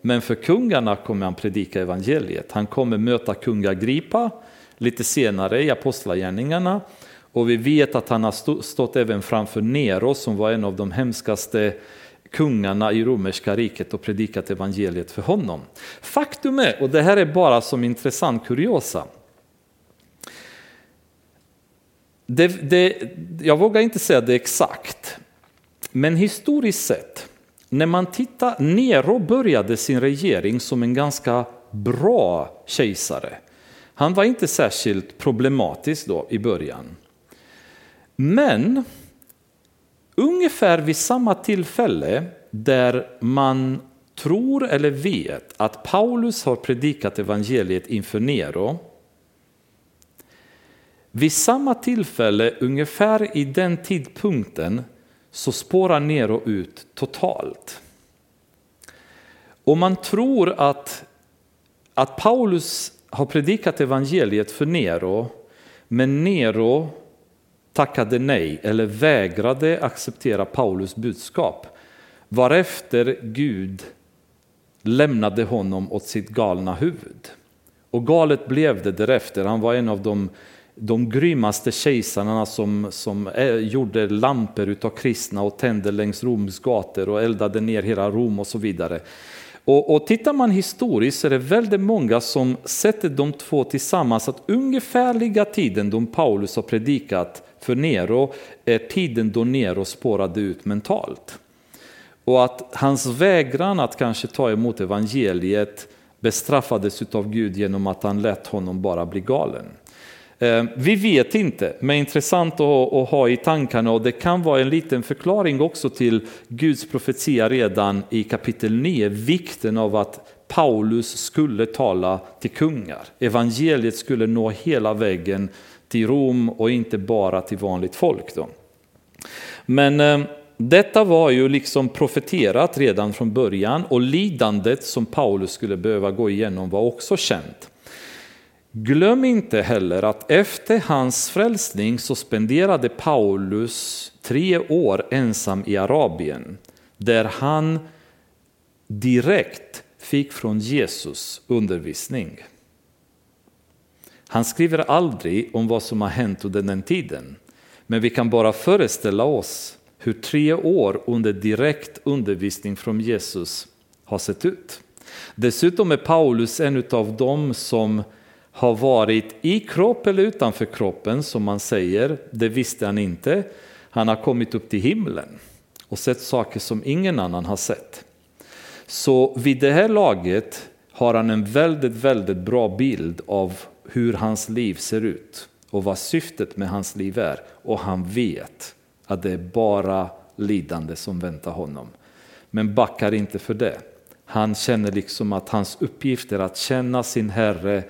Men för kungarna kommer han predika evangeliet. Han kommer möta kung Gripa lite senare i Apostlagärningarna och vi vet att han har stått även framför Nero som var en av de hemskaste kungarna i romerska riket och predikat evangeliet för honom. Faktum är, och det här är bara som intressant kuriosa, det, det, jag vågar inte säga det exakt, men historiskt sett, när man tittar, Nero började sin regering som en ganska bra kejsare. Han var inte särskilt problematisk då i början. Men ungefär vid samma tillfälle där man tror eller vet att Paulus har predikat evangeliet inför Nero. Vid samma tillfälle, ungefär i den tidpunkten, så spårar Nero ut totalt. Och man tror att, att Paulus har predikat evangeliet för Nero, men Nero tackade nej eller vägrade acceptera Paulus budskap. Varefter Gud lämnade honom åt sitt galna huvud. Och galet blev det därefter. Han var en av de, de grymmaste kejsarna som, som gjorde lampor av kristna och tände längs Roms gator och eldade ner hela Rom och så vidare. Och, och tittar man historiskt så är det väldigt många som sätter de två tillsammans att ungefärliga tiden då Paulus har predikat för Nero är tiden då Nero spårade ut mentalt. Och att hans vägran att kanske ta emot evangeliet bestraffades av Gud genom att han lät honom bara bli galen. Eh, vi vet inte, men intressant att ha i tankarna och det kan vara en liten förklaring också till Guds profetia redan i kapitel 9, vikten av att Paulus skulle tala till kungar. Evangeliet skulle nå hela vägen till Rom och inte bara till vanligt folk. Då. Men eh, detta var ju liksom profeterat redan från början och lidandet som Paulus skulle behöva gå igenom var också känt. Glöm inte heller att efter hans frälsning så spenderade Paulus tre år ensam i Arabien där han direkt fick från Jesus undervisning. Han skriver aldrig om vad som har hänt under den tiden, men vi kan bara föreställa oss hur tre år under direkt undervisning från Jesus har sett ut. Dessutom är Paulus en av dem som har varit i kropp eller utanför kroppen som man säger, det visste han inte. Han har kommit upp till himlen och sett saker som ingen annan har sett. Så vid det här laget har han en väldigt, väldigt bra bild av hur hans liv ser ut och vad syftet med hans liv är. Och han vet att det är bara lidande som väntar honom. Men backar inte för det. Han känner liksom att hans uppgift är att känna sin Herre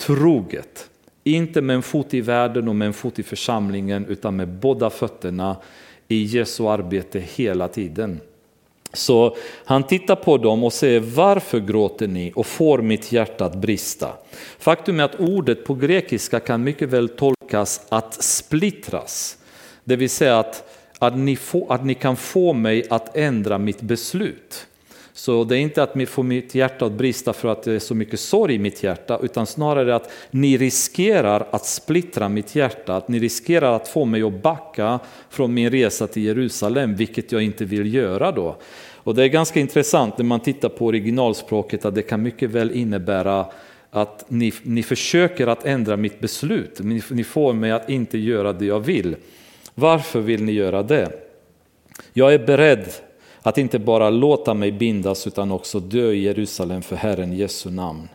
troget. Inte med en fot i världen och med en fot i församlingen utan med båda fötterna i Jesu arbete hela tiden. Så han tittar på dem och säger varför gråter ni och får mitt hjärta att brista. Faktum är att ordet på grekiska kan mycket väl tolkas att splittras. Det vill säga att, att, ni, få, att ni kan få mig att ändra mitt beslut. Så det är inte att få mitt hjärta att brista för att det är så mycket sorg i mitt hjärta, utan snarare att ni riskerar att splittra mitt hjärta, att ni riskerar att få mig att backa från min resa till Jerusalem, vilket jag inte vill göra då. Och det är ganska intressant när man tittar på originalspråket att det kan mycket väl innebära att ni, ni försöker att ändra mitt beslut, ni, ni får mig att inte göra det jag vill. Varför vill ni göra det? Jag är beredd att inte bara låta mig bindas utan också dö i Jerusalem för Herren Jesu namn.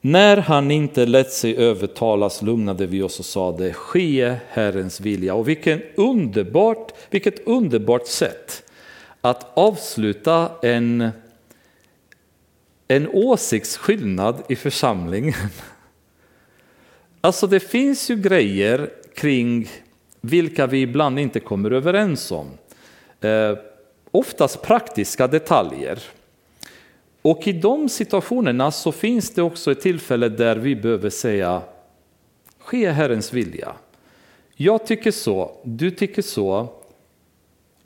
När han inte lät sig övertalas lugnade vi oss och sade ske Herrens vilja. Och vilken underbart, vilket underbart sätt att avsluta en, en åsiktsskillnad i församlingen. Alltså det finns ju grejer kring vilka vi ibland inte kommer överens om. Eh, Oftast praktiska detaljer. Och i de situationerna så finns det också ett tillfälle där vi behöver säga ske Herrens vilja. Jag tycker så, du tycker så.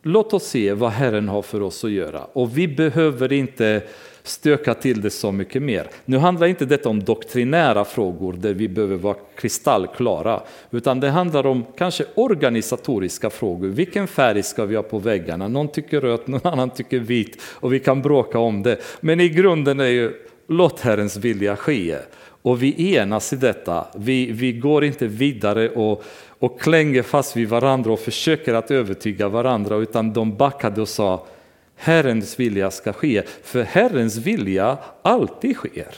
Låt oss se vad Herren har för oss att göra. Och vi behöver inte stöka till det så mycket mer. Nu handlar inte detta om doktrinära frågor där vi behöver vara kristallklara, utan det handlar om kanske organisatoriska frågor. Vilken färg ska vi ha på väggarna? Någon tycker rött, någon annan tycker vit och vi kan bråka om det. Men i grunden är ju låt Herrens vilja ske. Och vi enas i detta. Vi, vi går inte vidare och, och klänger fast vid varandra och försöker att övertyga varandra, utan de backade och sa Herrens vilja ska ske, för Herrens vilja alltid sker.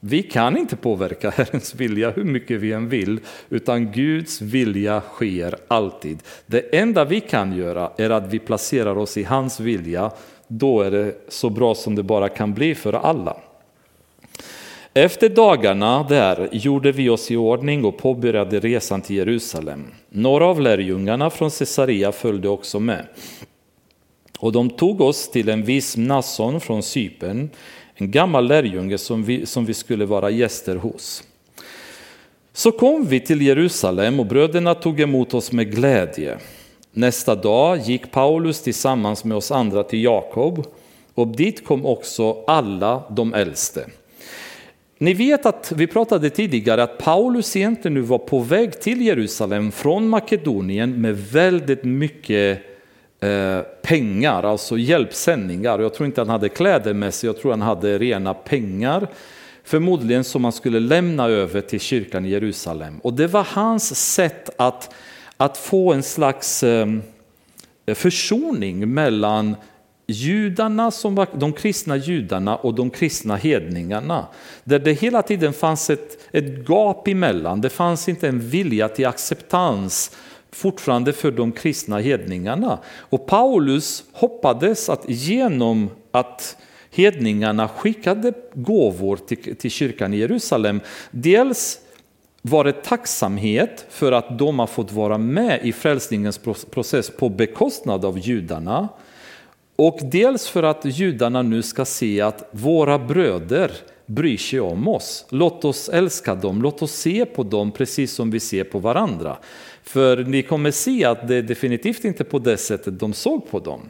Vi kan inte påverka Herrens vilja hur mycket vi än vill, utan Guds vilja sker alltid. Det enda vi kan göra är att vi placerar oss i hans vilja, då är det så bra som det bara kan bli för alla. Efter dagarna där gjorde vi oss i ordning och påbörjade resan till Jerusalem. Några av lärjungarna från Caesarea följde också med. Och de tog oss till en viss Nasson från Cypern, en gammal lärjunge som vi, som vi skulle vara gäster hos. Så kom vi till Jerusalem och bröderna tog emot oss med glädje. Nästa dag gick Paulus tillsammans med oss andra till Jakob och dit kom också alla de äldste. Ni vet att vi pratade tidigare att Paulus egentligen nu var på väg till Jerusalem från Makedonien med väldigt mycket Eh, pengar, alltså hjälpsändningar. Jag tror inte han hade kläder med sig, jag tror han hade rena pengar. Förmodligen som man skulle lämna över till kyrkan i Jerusalem. Och det var hans sätt att, att få en slags ehm, försoning mellan judarna som var de kristna judarna och de kristna hedningarna. Där det hela tiden fanns ett, ett gap emellan, det fanns inte en vilja till acceptans fortfarande för de kristna hedningarna. Och Paulus hoppades att genom att hedningarna skickade gåvor till, till kyrkan i Jerusalem, dels var det tacksamhet för att de har fått vara med i frälsningens process på bekostnad av judarna. Och dels för att judarna nu ska se att våra bröder bryr sig om oss. Låt oss älska dem, låt oss se på dem precis som vi ser på varandra. För ni kommer se att det definitivt inte på det sättet de såg på dem.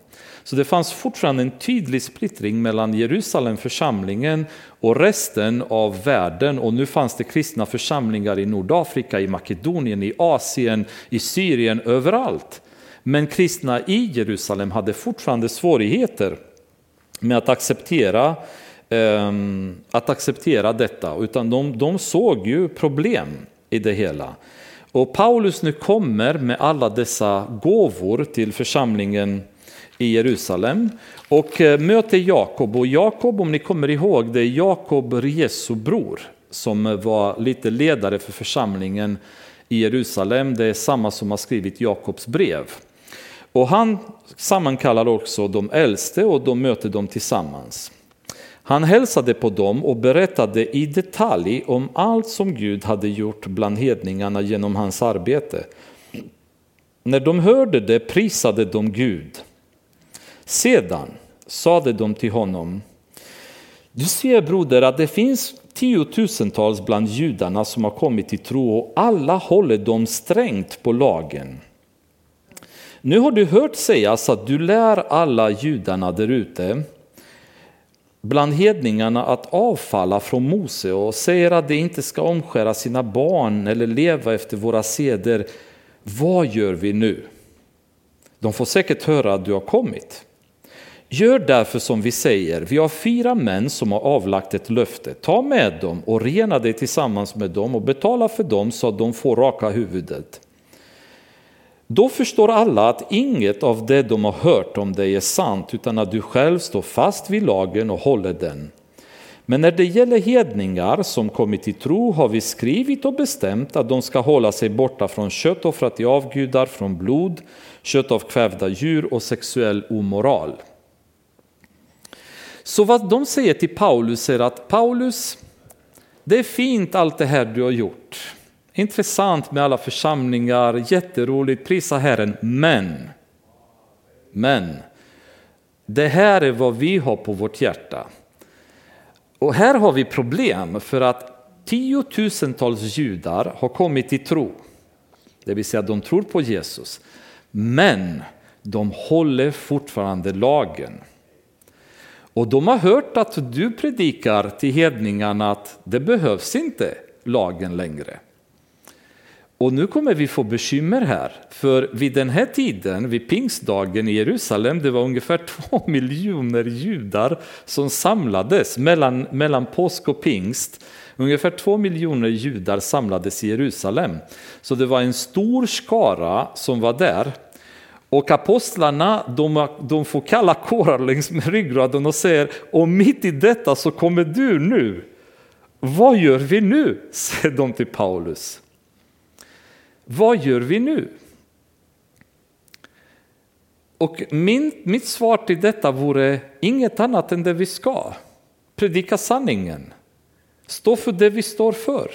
Så det fanns fortfarande en tydlig splittring mellan Jerusalem församlingen och resten av världen och nu fanns det kristna församlingar i Nordafrika, i Makedonien, i Asien, i Syrien, överallt. Men kristna i Jerusalem hade fortfarande svårigheter med att acceptera ehm, att acceptera detta, utan de, de såg ju problem i det hela. Och Paulus nu kommer med alla dessa gåvor till församlingen i Jerusalem och eh, möter Jakob. Och Jakob, om ni kommer ihåg, det är Jakob Jesu bror som var lite ledare för församlingen i Jerusalem. Det är samma som har skrivit Jakobs brev. Och han sammankallar också de äldste och de möter dem tillsammans. Han hälsade på dem och berättade i detalj om allt som Gud hade gjort bland hedningarna genom hans arbete. När de hörde det prisade de Gud. Sedan sade de till honom, du ser broder att det finns tiotusentals bland judarna som har kommit till tro och alla håller de strängt på lagen. Nu har du hört sägas att du lär alla judarna därute bland hedningarna att avfalla från Mose och säger att de inte ska omskära sina barn eller leva efter våra seder. Vad gör vi nu? De får säkert höra att du har kommit. Gör därför som vi säger, vi har fyra män som har avlagt ett löfte. Ta med dem och rena dig tillsammans med dem och betala för dem så att de får raka huvudet. Då förstår alla att inget av det de har hört om dig är sant utan att du själv står fast vid lagen och håller den. Men när det gäller hedningar som kommit till tro har vi skrivit och bestämt att de ska hålla sig borta från kött offrat till avgudar, från blod, kött av kvävda djur och sexuell omoral. Så vad de säger till Paulus är att Paulus, det är fint allt det här du har gjort. Intressant med alla församlingar, jätteroligt, prisa Herren, men, men, det här är vad vi har på vårt hjärta. Och här har vi problem för att tiotusentals judar har kommit till tro. Det vill säga de tror på Jesus. Men de håller fortfarande lagen. Och de har hört att du predikar till hedningarna att det behövs inte lagen längre. Och nu kommer vi få bekymmer här, för vid den här tiden, vid pingstdagen i Jerusalem, det var ungefär två miljoner judar som samlades mellan, mellan påsk och pingst. Ungefär två miljoner judar samlades i Jerusalem. Så det var en stor skara som var där. Och apostlarna de, de får kalla kårar längs med ryggraden och säger, och mitt i detta så kommer du nu. Vad gör vi nu? säger de till Paulus. Vad gör vi nu? Och min, mitt svar till detta vore inget annat än det vi ska. Predika sanningen. Stå för det vi står för.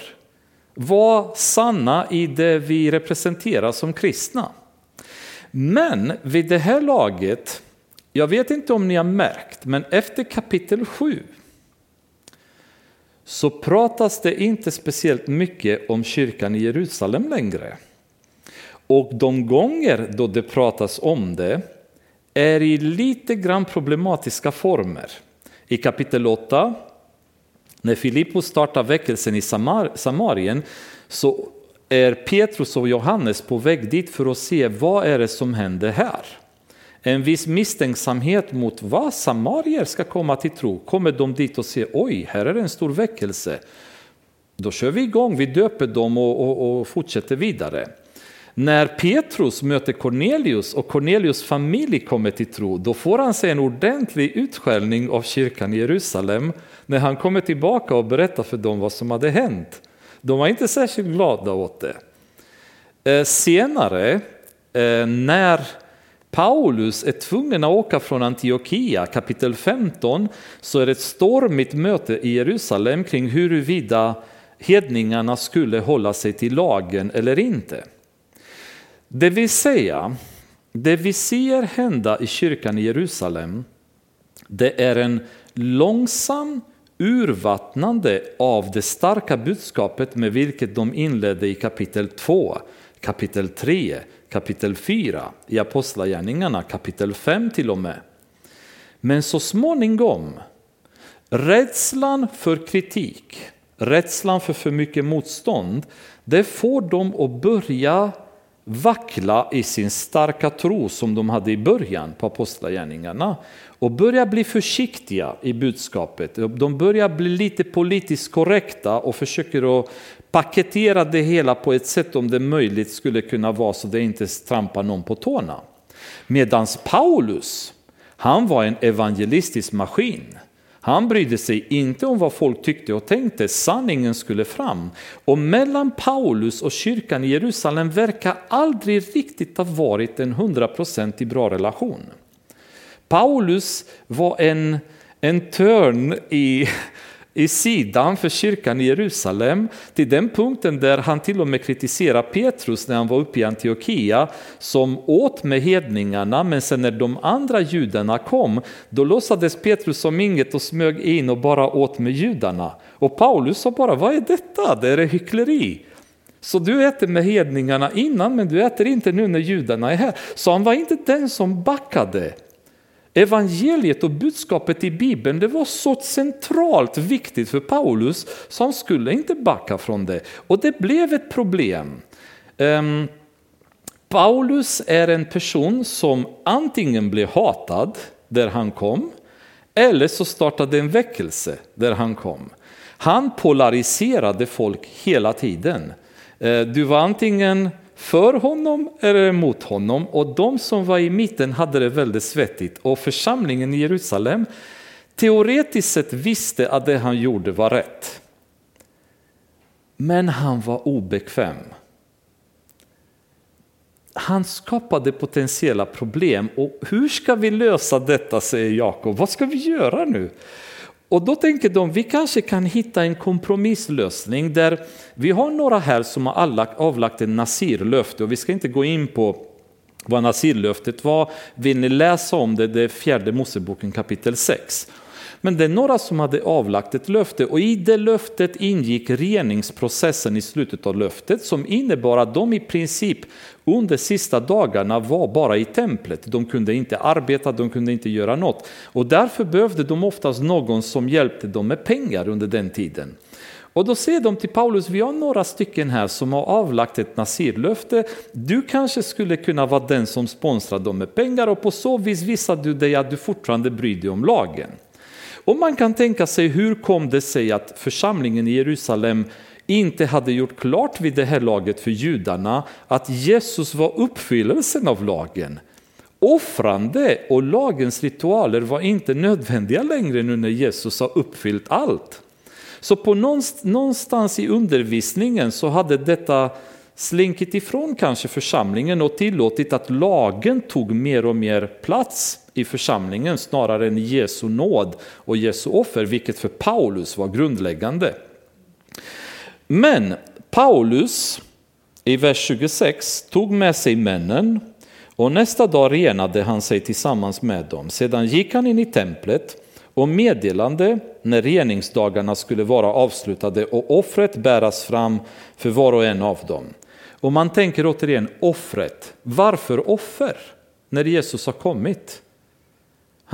Var sanna i det vi representerar som kristna. Men vid det här laget, jag vet inte om ni har märkt, men efter kapitel 7 så pratas det inte speciellt mycket om kyrkan i Jerusalem längre. Och de gånger då det pratas om det är i lite grann problematiska former. I kapitel 8, när Filippos startar väckelsen i Samar Samarien, så är Petrus och Johannes på väg dit för att se vad är det som händer här. En viss misstänksamhet mot vad samarier ska komma till tro. Kommer de dit och ser oj, här är det en stor väckelse. Då kör vi igång, vi döper dem och, och, och fortsätter vidare. När Petrus möter Cornelius och Cornelius familj kommer till tro, då får han sig en ordentlig utskällning av kyrkan i Jerusalem när han kommer tillbaka och berättar för dem vad som hade hänt. De var inte särskilt glada åt det. Eh, senare, eh, när Paulus är tvungen att åka från Antiochia, kapitel 15, så är det ett stormigt möte i Jerusalem kring huruvida hedningarna skulle hålla sig till lagen eller inte. Det vill säga, det vi ser hända i kyrkan i Jerusalem, det är en långsam urvattnande av det starka budskapet med vilket de inledde i kapitel 2, kapitel 3, kapitel 4, i Apostlagärningarna kapitel 5 till och med. Men så småningom, rädslan för kritik, rädslan för för mycket motstånd, det får dem att börja vackla i sin starka tro som de hade i början på apostlagärningarna och börja bli försiktiga i budskapet. De börjar bli lite politiskt korrekta och försöker att paketera det hela på ett sätt om det möjligt skulle kunna vara så det inte trampar någon på tårna. Medan Paulus, han var en evangelistisk maskin. Han brydde sig inte om vad folk tyckte och tänkte, sanningen skulle fram. Och mellan Paulus och kyrkan i Jerusalem verkar aldrig riktigt ha varit en hundraprocentig bra relation. Paulus var en, en törn i, i sidan för kyrkan i Jerusalem till den punkten där han till och med kritiserar Petrus när han var uppe i Antiochia som åt med hedningarna men sen när de andra judarna kom då låtsades Petrus som inget och smög in och bara åt med judarna. Och Paulus sa bara vad är detta? Det är hyckleri. Så du äter med hedningarna innan men du äter inte nu när judarna är här. Så han var inte den som backade Evangeliet och budskapet i Bibeln det var så centralt viktigt för Paulus så han skulle inte backa från det. Och det blev ett problem. Um, Paulus är en person som antingen blev hatad där han kom eller så startade en väckelse där han kom. Han polariserade folk hela tiden. Ehm, du var antingen för honom eller mot honom och de som var i mitten hade det väldigt svettigt och församlingen i Jerusalem teoretiskt sett visste att det han gjorde var rätt. Men han var obekväm. Han skapade potentiella problem och hur ska vi lösa detta säger Jakob. Vad ska vi göra nu? Och då tänker de vi kanske kan hitta en kompromisslösning där vi har några här som har avlagt en nasirlöfte och vi ska inte gå in på vad nasirlöftet var. Vill ni läsa om det, det är fjärde Moseboken kapitel 6. Men det är några som hade avlagt ett löfte och i det löftet ingick reningsprocessen i slutet av löftet som innebar att de i princip under sista dagarna var bara i templet. De kunde inte arbeta, de kunde inte göra något och därför behövde de oftast någon som hjälpte dem med pengar under den tiden. Och då säger de till Paulus, vi har några stycken här som har avlagt ett nasirlöfte. Du kanske skulle kunna vara den som sponsrar dem med pengar och på så vis visar du dig att du fortfarande bryr dig om lagen. Och man kan tänka sig hur kom det sig att församlingen i Jerusalem inte hade gjort klart vid det här laget för judarna att Jesus var uppfyllelsen av lagen. Offrande och lagens ritualer var inte nödvändiga längre nu när Jesus har uppfyllt allt. Så på någonstans i undervisningen så hade detta slinkit ifrån kanske församlingen och tillåtit att lagen tog mer och mer plats i församlingen snarare än Jesu nåd och Jesu offer, vilket för Paulus var grundläggande. Men Paulus i vers 26 tog med sig männen och nästa dag renade han sig tillsammans med dem. Sedan gick han in i templet och meddelande när reningsdagarna skulle vara avslutade och offret bäras fram för var och en av dem. Och man tänker återigen offret. Varför offer när Jesus har kommit?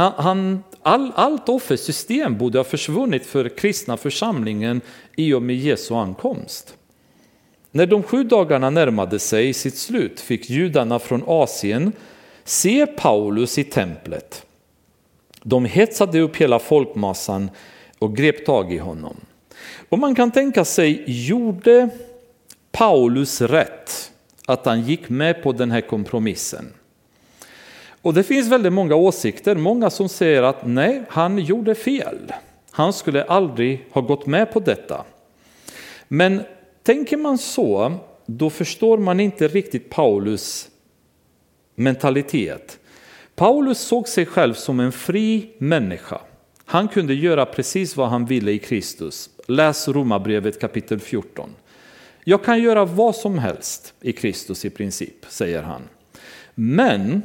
Han, han, all, allt offersystem borde ha försvunnit för kristna församlingen i och med Jesu ankomst. När de sju dagarna närmade sig sitt slut fick judarna från Asien se Paulus i templet. De hetsade upp hela folkmassan och grep tag i honom. Och man kan tänka sig, gjorde Paulus rätt att han gick med på den här kompromissen? Och det finns väldigt många åsikter, många som säger att nej, han gjorde fel. Han skulle aldrig ha gått med på detta. Men tänker man så, då förstår man inte riktigt Paulus mentalitet. Paulus såg sig själv som en fri människa. Han kunde göra precis vad han ville i Kristus. Läs Romarbrevet kapitel 14. Jag kan göra vad som helst i Kristus i princip, säger han. Men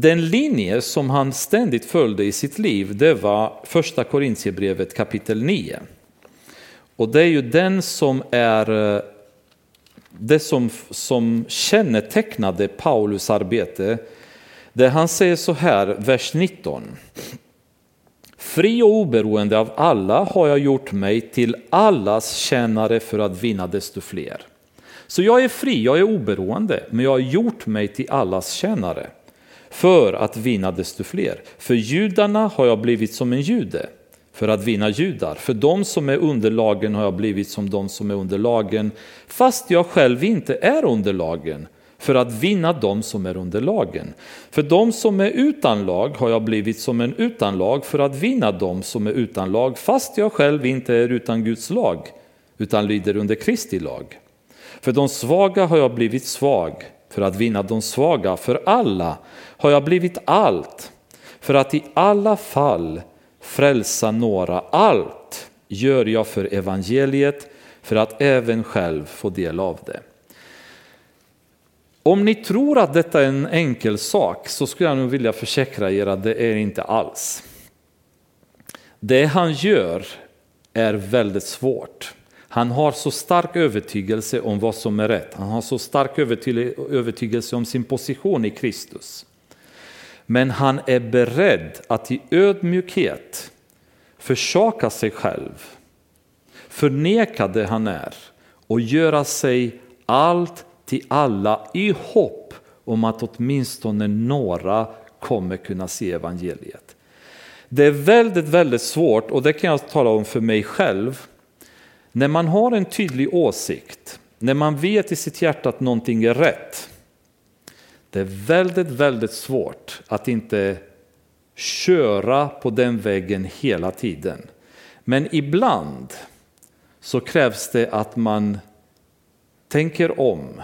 den linje som han ständigt följde i sitt liv, det var första Korintierbrevet kapitel 9. Och det är ju den som är eh, det som, som kännetecknade Paulus arbete. Där han säger så här, vers 19. Fri och oberoende av alla har jag gjort mig till allas tjänare för att vinna desto fler. Så jag är fri, jag är oberoende, men jag har gjort mig till allas tjänare för att vinna desto fler. För judarna har jag blivit som en jude för att vinna judar. För de som är under lagen har jag blivit som de som är under lagen, fast jag själv inte är under lagen, för att vinna de som är under lagen. För de som är utan lag har jag blivit som en utan lag för att vinna de som är utan lag, fast jag själv inte är utan Guds lag, utan lyder under Kristi lag. För de svaga har jag blivit svag för att vinna de svaga. För alla har jag blivit allt för att i alla fall frälsa några. Allt gör jag för evangeliet för att även själv få del av det. Om ni tror att detta är en enkel sak så skulle jag nog vilja försäkra er att det är inte alls. Det han gör är väldigt svårt. Han har så stark övertygelse om vad som är rätt. Han har så stark övertygelse om sin position i Kristus. Men han är beredd att i ödmjukhet försaka sig själv, förneka det han är och göra sig allt till alla i hopp om att åtminstone några kommer kunna se evangeliet. Det är väldigt, väldigt svårt och det kan jag tala om för mig själv när man har en tydlig åsikt, när man vet i sitt hjärta att någonting är rätt, det är väldigt, väldigt svårt att inte köra på den vägen hela tiden. Men ibland så krävs det att man tänker om,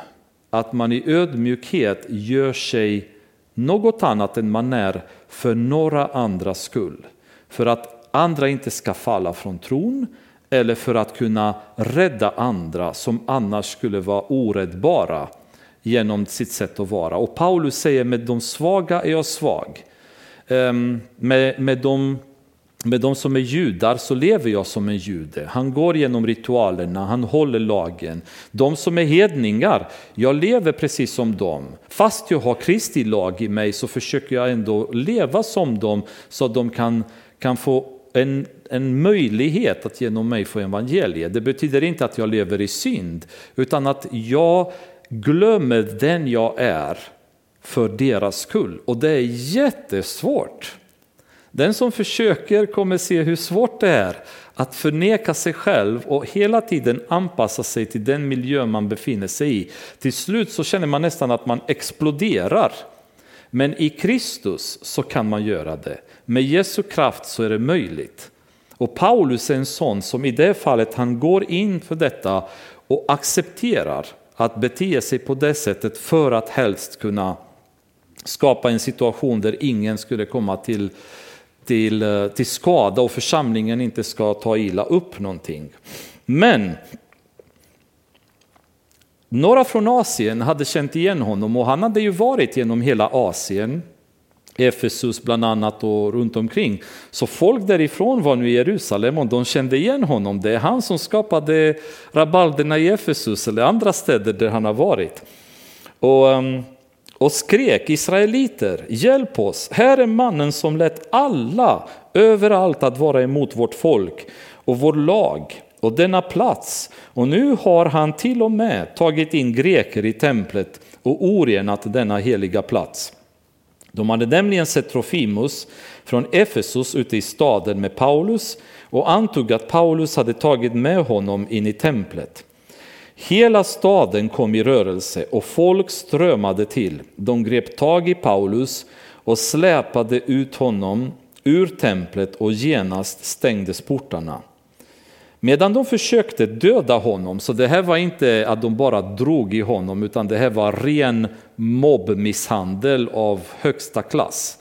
att man i ödmjukhet gör sig något annat än man är för några andras skull. För att andra inte ska falla från tron eller för att kunna rädda andra som annars skulle vara oräddbara genom sitt sätt att vara. Och Paulus säger med de svaga är jag svag. Ehm, med, med, de, med de som är judar så lever jag som en jude. Han går genom ritualerna, han håller lagen. De som är hedningar, jag lever precis som dem. Fast jag har Kristi lag i mig så försöker jag ändå leva som dem så att de kan, kan få en, en möjlighet att genom mig få evangeliet. Det betyder inte att jag lever i synd, utan att jag glömmer den jag är för deras skull. Och det är jättesvårt. Den som försöker kommer se hur svårt det är att förneka sig själv och hela tiden anpassa sig till den miljö man befinner sig i. Till slut så känner man nästan att man exploderar. Men i Kristus så kan man göra det. Med Jesu kraft så är det möjligt. Och Paulus är en sån som i det fallet han går in för detta och accepterar att bete sig på det sättet för att helst kunna skapa en situation där ingen skulle komma till, till, eh, till skada och församlingen inte ska ta illa upp någonting. Men några från Asien hade känt igen honom och han hade ju varit genom hela Asien, Efesus bland annat och runt omkring. Så folk därifrån var nu i Jerusalem och de kände igen honom. Det är han som skapade rabalderna i Efesus eller andra städer där han har varit. Och, ehm, och skrek Israeliter, hjälp oss, här är mannen som lät alla överallt att vara emot vårt folk och vår lag och denna plats. Och nu har han till och med tagit in greker i templet och orenat denna heliga plats. De hade nämligen sett Trofimus från Efesus ute i staden med Paulus och antog att Paulus hade tagit med honom in i templet. Hela staden kom i rörelse och folk strömmade till. De grep tag i Paulus och släpade ut honom ur templet och genast stängdes portarna. Medan de försökte döda honom, så det här var inte att de bara drog i honom, utan det här var ren mobbmisshandel av högsta klass.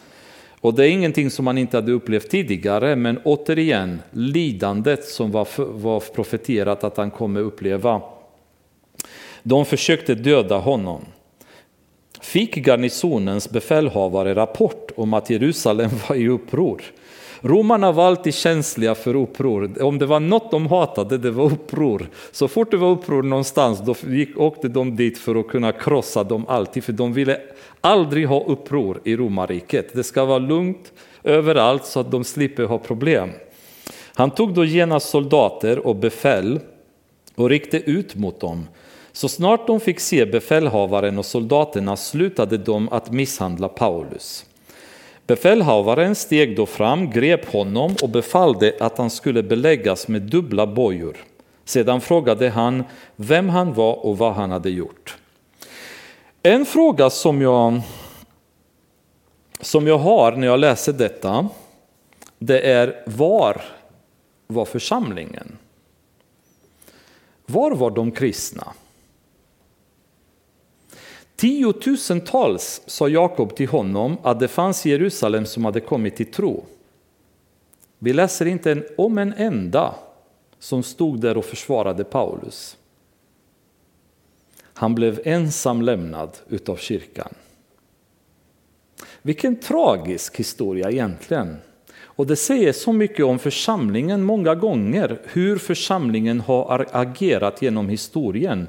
Och det är ingenting som man inte hade upplevt tidigare, men återigen lidandet som var, var profeterat att han kommer uppleva. De försökte döda honom. Fick garnisonens befälhavare rapport om att Jerusalem var i uppror. Romarna var alltid känsliga för uppror. Om det var något de hatade, det var uppror. Så fort det var uppror någonstans, då gick, åkte de dit för att kunna krossa dem alltid, för de ville aldrig ha uppror i romarriket. Det ska vara lugnt överallt så att de slipper ha problem. Han tog då genast soldater och befäl och riktade ut mot dem. Så snart de fick se befälhavaren och soldaterna slutade de att misshandla Paulus. Befälhavaren steg då fram, grep honom och befallde att han skulle beläggas med dubbla bojor. Sedan frågade han vem han var och vad han hade gjort. En fråga som jag, som jag har när jag läser detta, det är var var församlingen? Var var de kristna? Tiotusentals sa Jakob till honom att det fanns i Jerusalem som hade kommit till tro. Vi läser inte om en enda som stod där och försvarade Paulus. Han blev ensam lämnad utav kyrkan. Vilken tragisk historia egentligen. Och det säger så mycket om församlingen många gånger, hur församlingen har agerat genom historien.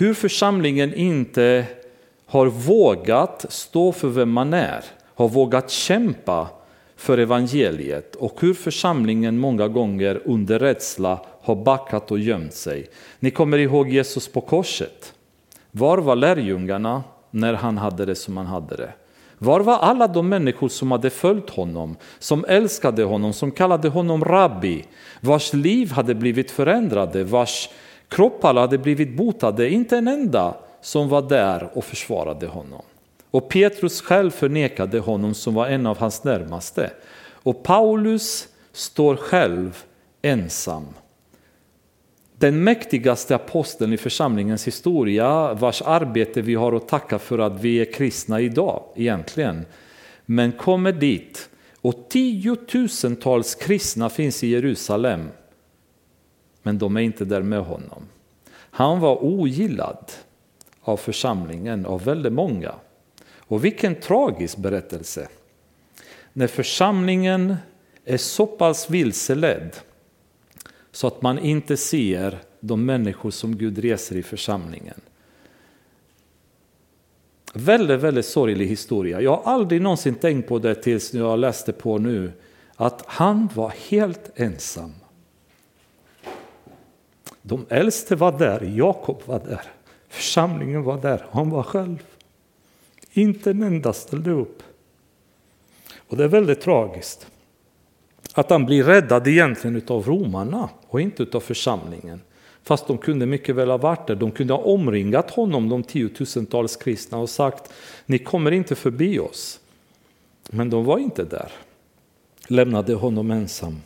Hur församlingen inte har vågat stå för vem man är, har vågat kämpa för evangeliet och hur församlingen många gånger under rädsla har backat och gömt sig. Ni kommer ihåg Jesus på korset. Var var lärjungarna när han hade det som han hade det? Var var alla de människor som hade följt honom, som älskade honom, som kallade honom rabbi, vars liv hade blivit förändrade, vars kroppar hade blivit botade, inte en enda som var där och försvarade honom. Och Petrus själv förnekade honom som var en av hans närmaste. Och Paulus står själv ensam. Den mäktigaste aposteln i församlingens historia vars arbete vi har att tacka för att vi är kristna idag egentligen. Men kommer dit och tiotusentals kristna finns i Jerusalem. Men de är inte där med honom. Han var ogillad av församlingen, av väldigt många. Och vilken tragisk berättelse. När församlingen är så pass vilseledd så att man inte ser de människor som Gud reser i församlingen. Väldigt, väldigt sorglig historia. Jag har aldrig någonsin tänkt på det tills jag läste på nu. Att han var helt ensam. De äldste var där, Jakob var där, församlingen var där, han var själv. Inte en enda ställde upp. Och det är väldigt tragiskt. Att han blir räddad egentligen av romarna och inte av församlingen. Fast de kunde mycket väl ha varit där. De kunde ha omringat honom, de tiotusentals kristna, och sagt ni kommer inte förbi oss. Men de var inte där. Lämnade honom ensam.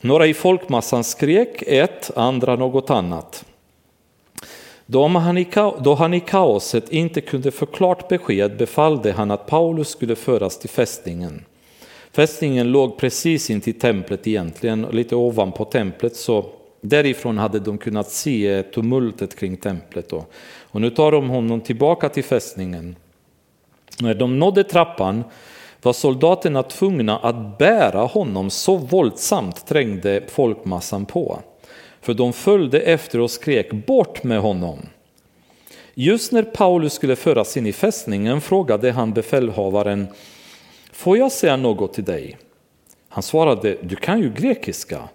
Några i folkmassan skrek ett, andra något annat. Då han, i, då han i kaoset inte kunde få klart besked befallde han att Paulus skulle föras till fästningen. Fästningen låg precis intill templet egentligen, lite ovanpå templet, så därifrån hade de kunnat se tumultet kring templet. Då. Och nu tar de honom tillbaka till fästningen. När de nådde trappan var soldaterna tvungna att bära honom, så våldsamt trängde folkmassan på. För de följde efter och skrek bort med honom. Just när Paulus skulle föras in i fästningen frågade han befälhavaren Får jag säga något till dig? Han svarade, du kan ju grekiska.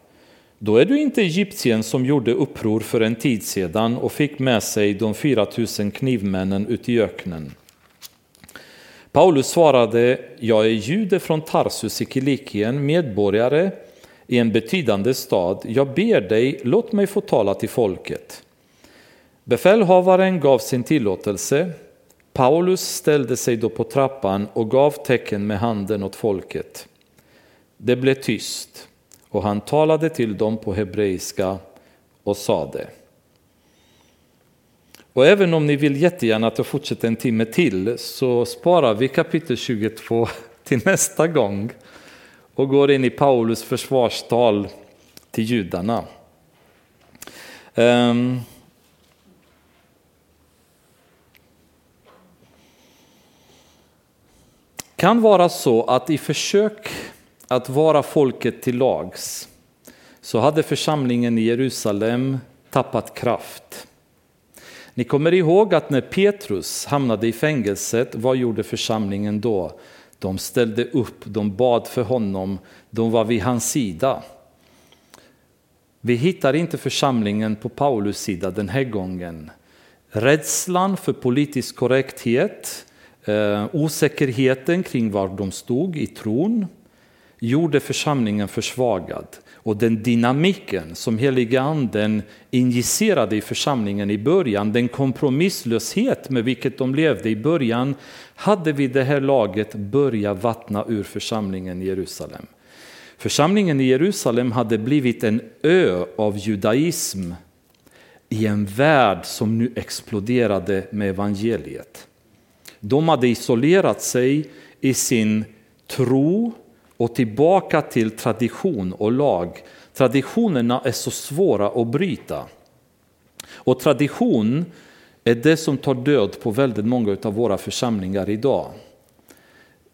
Då är du inte egyptien som gjorde uppror för en tid sedan och fick med sig de 4000 knivmännen ut i öknen. Paulus svarade, jag är jude från Tarsus i Kilikien, medborgare i en betydande stad. Jag ber dig, låt mig få tala till folket. Befälhavaren gav sin tillåtelse. Paulus ställde sig då på trappan och gav tecken med handen åt folket. Det blev tyst och han talade till dem på hebreiska och sade och även om ni vill jättegärna att jag fortsätter en timme till så sparar vi kapitel 22 till nästa gång och går in i Paulus försvarstal till judarna. Um, kan vara så att i försök att vara folket till lags så hade församlingen i Jerusalem tappat kraft. Ni kommer ihåg att när Petrus hamnade i fängelset, vad gjorde församlingen då? De ställde upp, de bad för honom, de var vid hans sida. Vi hittar inte församlingen på Paulus sida den här gången. Rädslan för politisk korrekthet, eh, osäkerheten kring var de stod i tron gjorde församlingen försvagad. Och den dynamiken som heliganden injicerade i församlingen i början, den kompromisslöshet med vilket de levde i början, hade vid det här laget börjat vattna ur församlingen i Jerusalem. Församlingen i Jerusalem hade blivit en ö av judaism i en värld som nu exploderade med evangeliet. De hade isolerat sig i sin tro och tillbaka till tradition och lag. Traditionerna är så svåra att bryta. Och tradition är det som tar död på väldigt många av våra församlingar idag.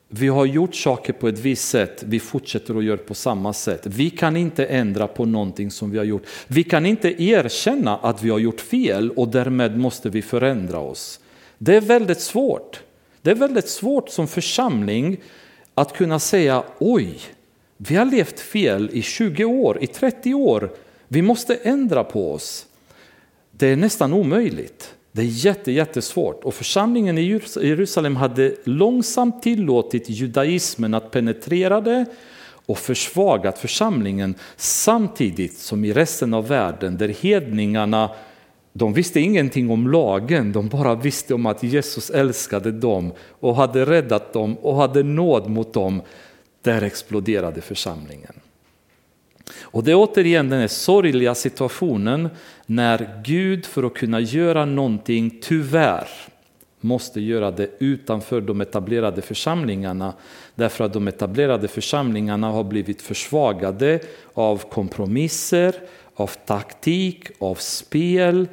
Vi har gjort saker på ett visst sätt, vi fortsätter att göra på samma sätt. Vi kan inte ändra på någonting som vi har gjort. Vi kan inte erkänna att vi har gjort fel och därmed måste vi förändra oss. Det är väldigt svårt. Det är väldigt svårt som församling att kunna säga oj, vi har levt fel i 20 år, i 30 år, vi måste ändra på oss. Det är nästan omöjligt. Det är jätte, jättesvårt. Och församlingen i Jerusalem hade långsamt tillåtit judaismen att penetrera det och försvagat församlingen samtidigt som i resten av världen där hedningarna de visste ingenting om lagen, de bara visste om att Jesus älskade dem och hade räddat dem och hade nåd mot dem. Där exploderade församlingen. Och det är återigen den här sorgliga situationen när Gud för att kunna göra någonting, tyvärr, måste göra det utanför de etablerade församlingarna. Därför att de etablerade församlingarna har blivit försvagade av kompromisser, av taktik, av spel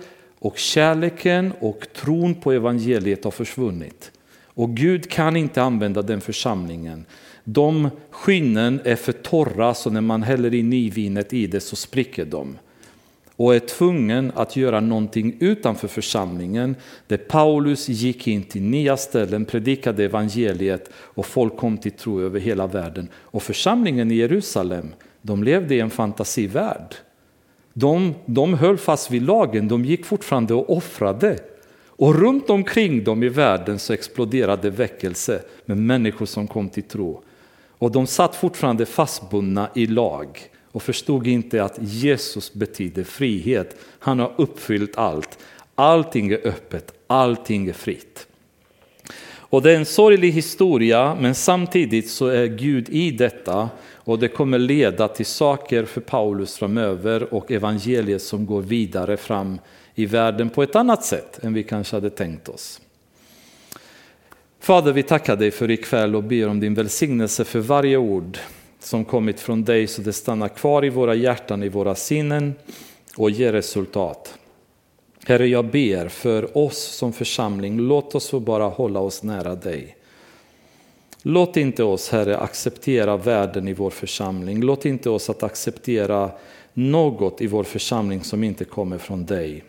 och kärleken och tron på evangeliet har försvunnit. Och Gud kan inte använda den församlingen. De skinnen är för torra så när man häller in nyvinet i det så spricker de och är tvungen att göra någonting utanför församlingen där Paulus gick in till nya ställen, predikade evangeliet och folk kom till tro över hela världen. Och församlingen i Jerusalem, de levde i en fantasivärld. De, de höll fast vid lagen, de gick fortfarande och offrade. Och runt omkring dem i världen så exploderade väckelse med människor som kom till tro. Och de satt fortfarande fastbundna i lag och förstod inte att Jesus betyder frihet. Han har uppfyllt allt. Allting är öppet, allting är fritt. Och det är en sorglig historia, men samtidigt så är Gud i detta och det kommer leda till saker för Paulus framöver och evangeliet som går vidare fram i världen på ett annat sätt än vi kanske hade tänkt oss. Fader, vi tackar dig för ikväll och ber om din välsignelse för varje ord som kommit från dig så det stannar kvar i våra hjärtan, i våra sinnen och ger resultat. Herre, jag ber för oss som församling, låt oss få bara hålla oss nära dig. Låt inte oss, Herre, acceptera världen i vår församling. Låt inte oss att acceptera något i vår församling som inte kommer från dig.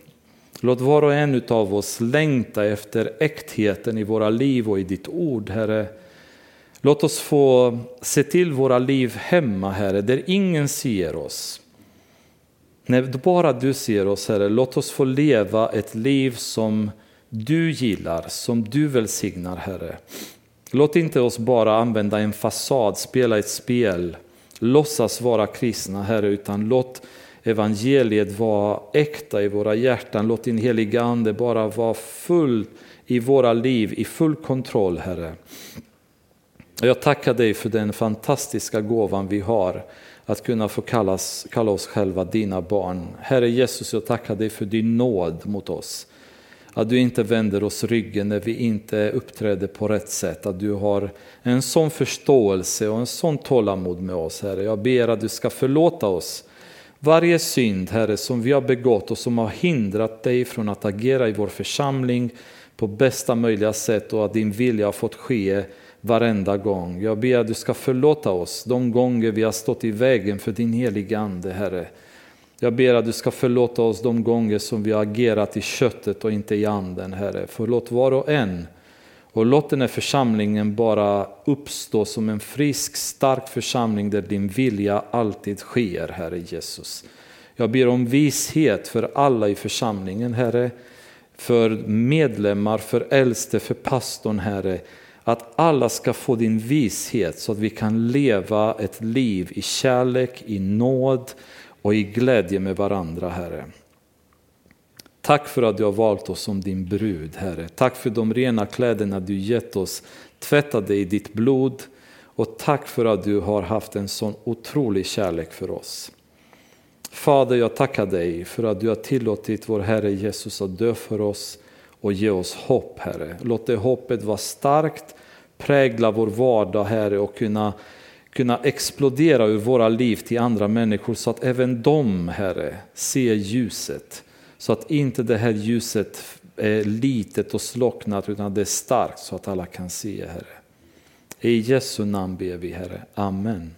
Låt var och en av oss längta efter äktheten i våra liv och i ditt ord, Herre. Låt oss få se till våra liv hemma, Herre, där ingen ser oss. När bara du ser oss, Herre, låt oss få leva ett liv som du gillar, som du välsignar, Herre. Låt inte oss bara använda en fasad, spela ett spel, låtsas vara kristna, Herre, utan låt evangeliet vara äkta i våra hjärtan. Låt din heliga Ande bara vara full i våra liv, i full kontroll, Herre. Jag tackar dig för den fantastiska gåvan vi har att kunna få kallas, kalla oss själva dina barn. Herre Jesus, jag tackar dig för din nåd mot oss. Att du inte vänder oss ryggen när vi inte uppträder på rätt sätt. Att du har en sån förståelse och en sån tålamod med oss, Herre. Jag ber att du ska förlåta oss varje synd, Herre, som vi har begått och som har hindrat dig från att agera i vår församling på bästa möjliga sätt och att din vilja har fått ske varenda gång. Jag ber att du ska förlåta oss de gånger vi har stått i vägen för din heliga Ande, Herre. Jag ber att du ska förlåta oss de gånger som vi har agerat i köttet och inte i anden, Herre. Förlåt var och en. Och låt den här församlingen bara uppstå som en frisk, stark församling där din vilja alltid sker, Herre Jesus. Jag ber om vishet för alla i församlingen, Herre. För medlemmar, för äldste, för pastorn, Herre att alla ska få din vishet så att vi kan leva ett liv i kärlek, i nåd och i glädje med varandra, Herre. Tack för att du har valt oss som din brud, Herre. Tack för de rena kläderna du gett oss, tvättade i ditt blod. Och tack för att du har haft en sån otrolig kärlek för oss. Fader, jag tackar dig för att du har tillåtit vår Herre Jesus att dö för oss och ge oss hopp, Herre. Låt det hoppet vara starkt, prägla vår vardag, Herre, och kunna, kunna explodera ur våra liv till andra människor så att även de, Herre, ser ljuset. Så att inte det här ljuset är litet och slocknat utan det är starkt så att alla kan se, Herre. I Jesu namn ber vi, Herre. Amen.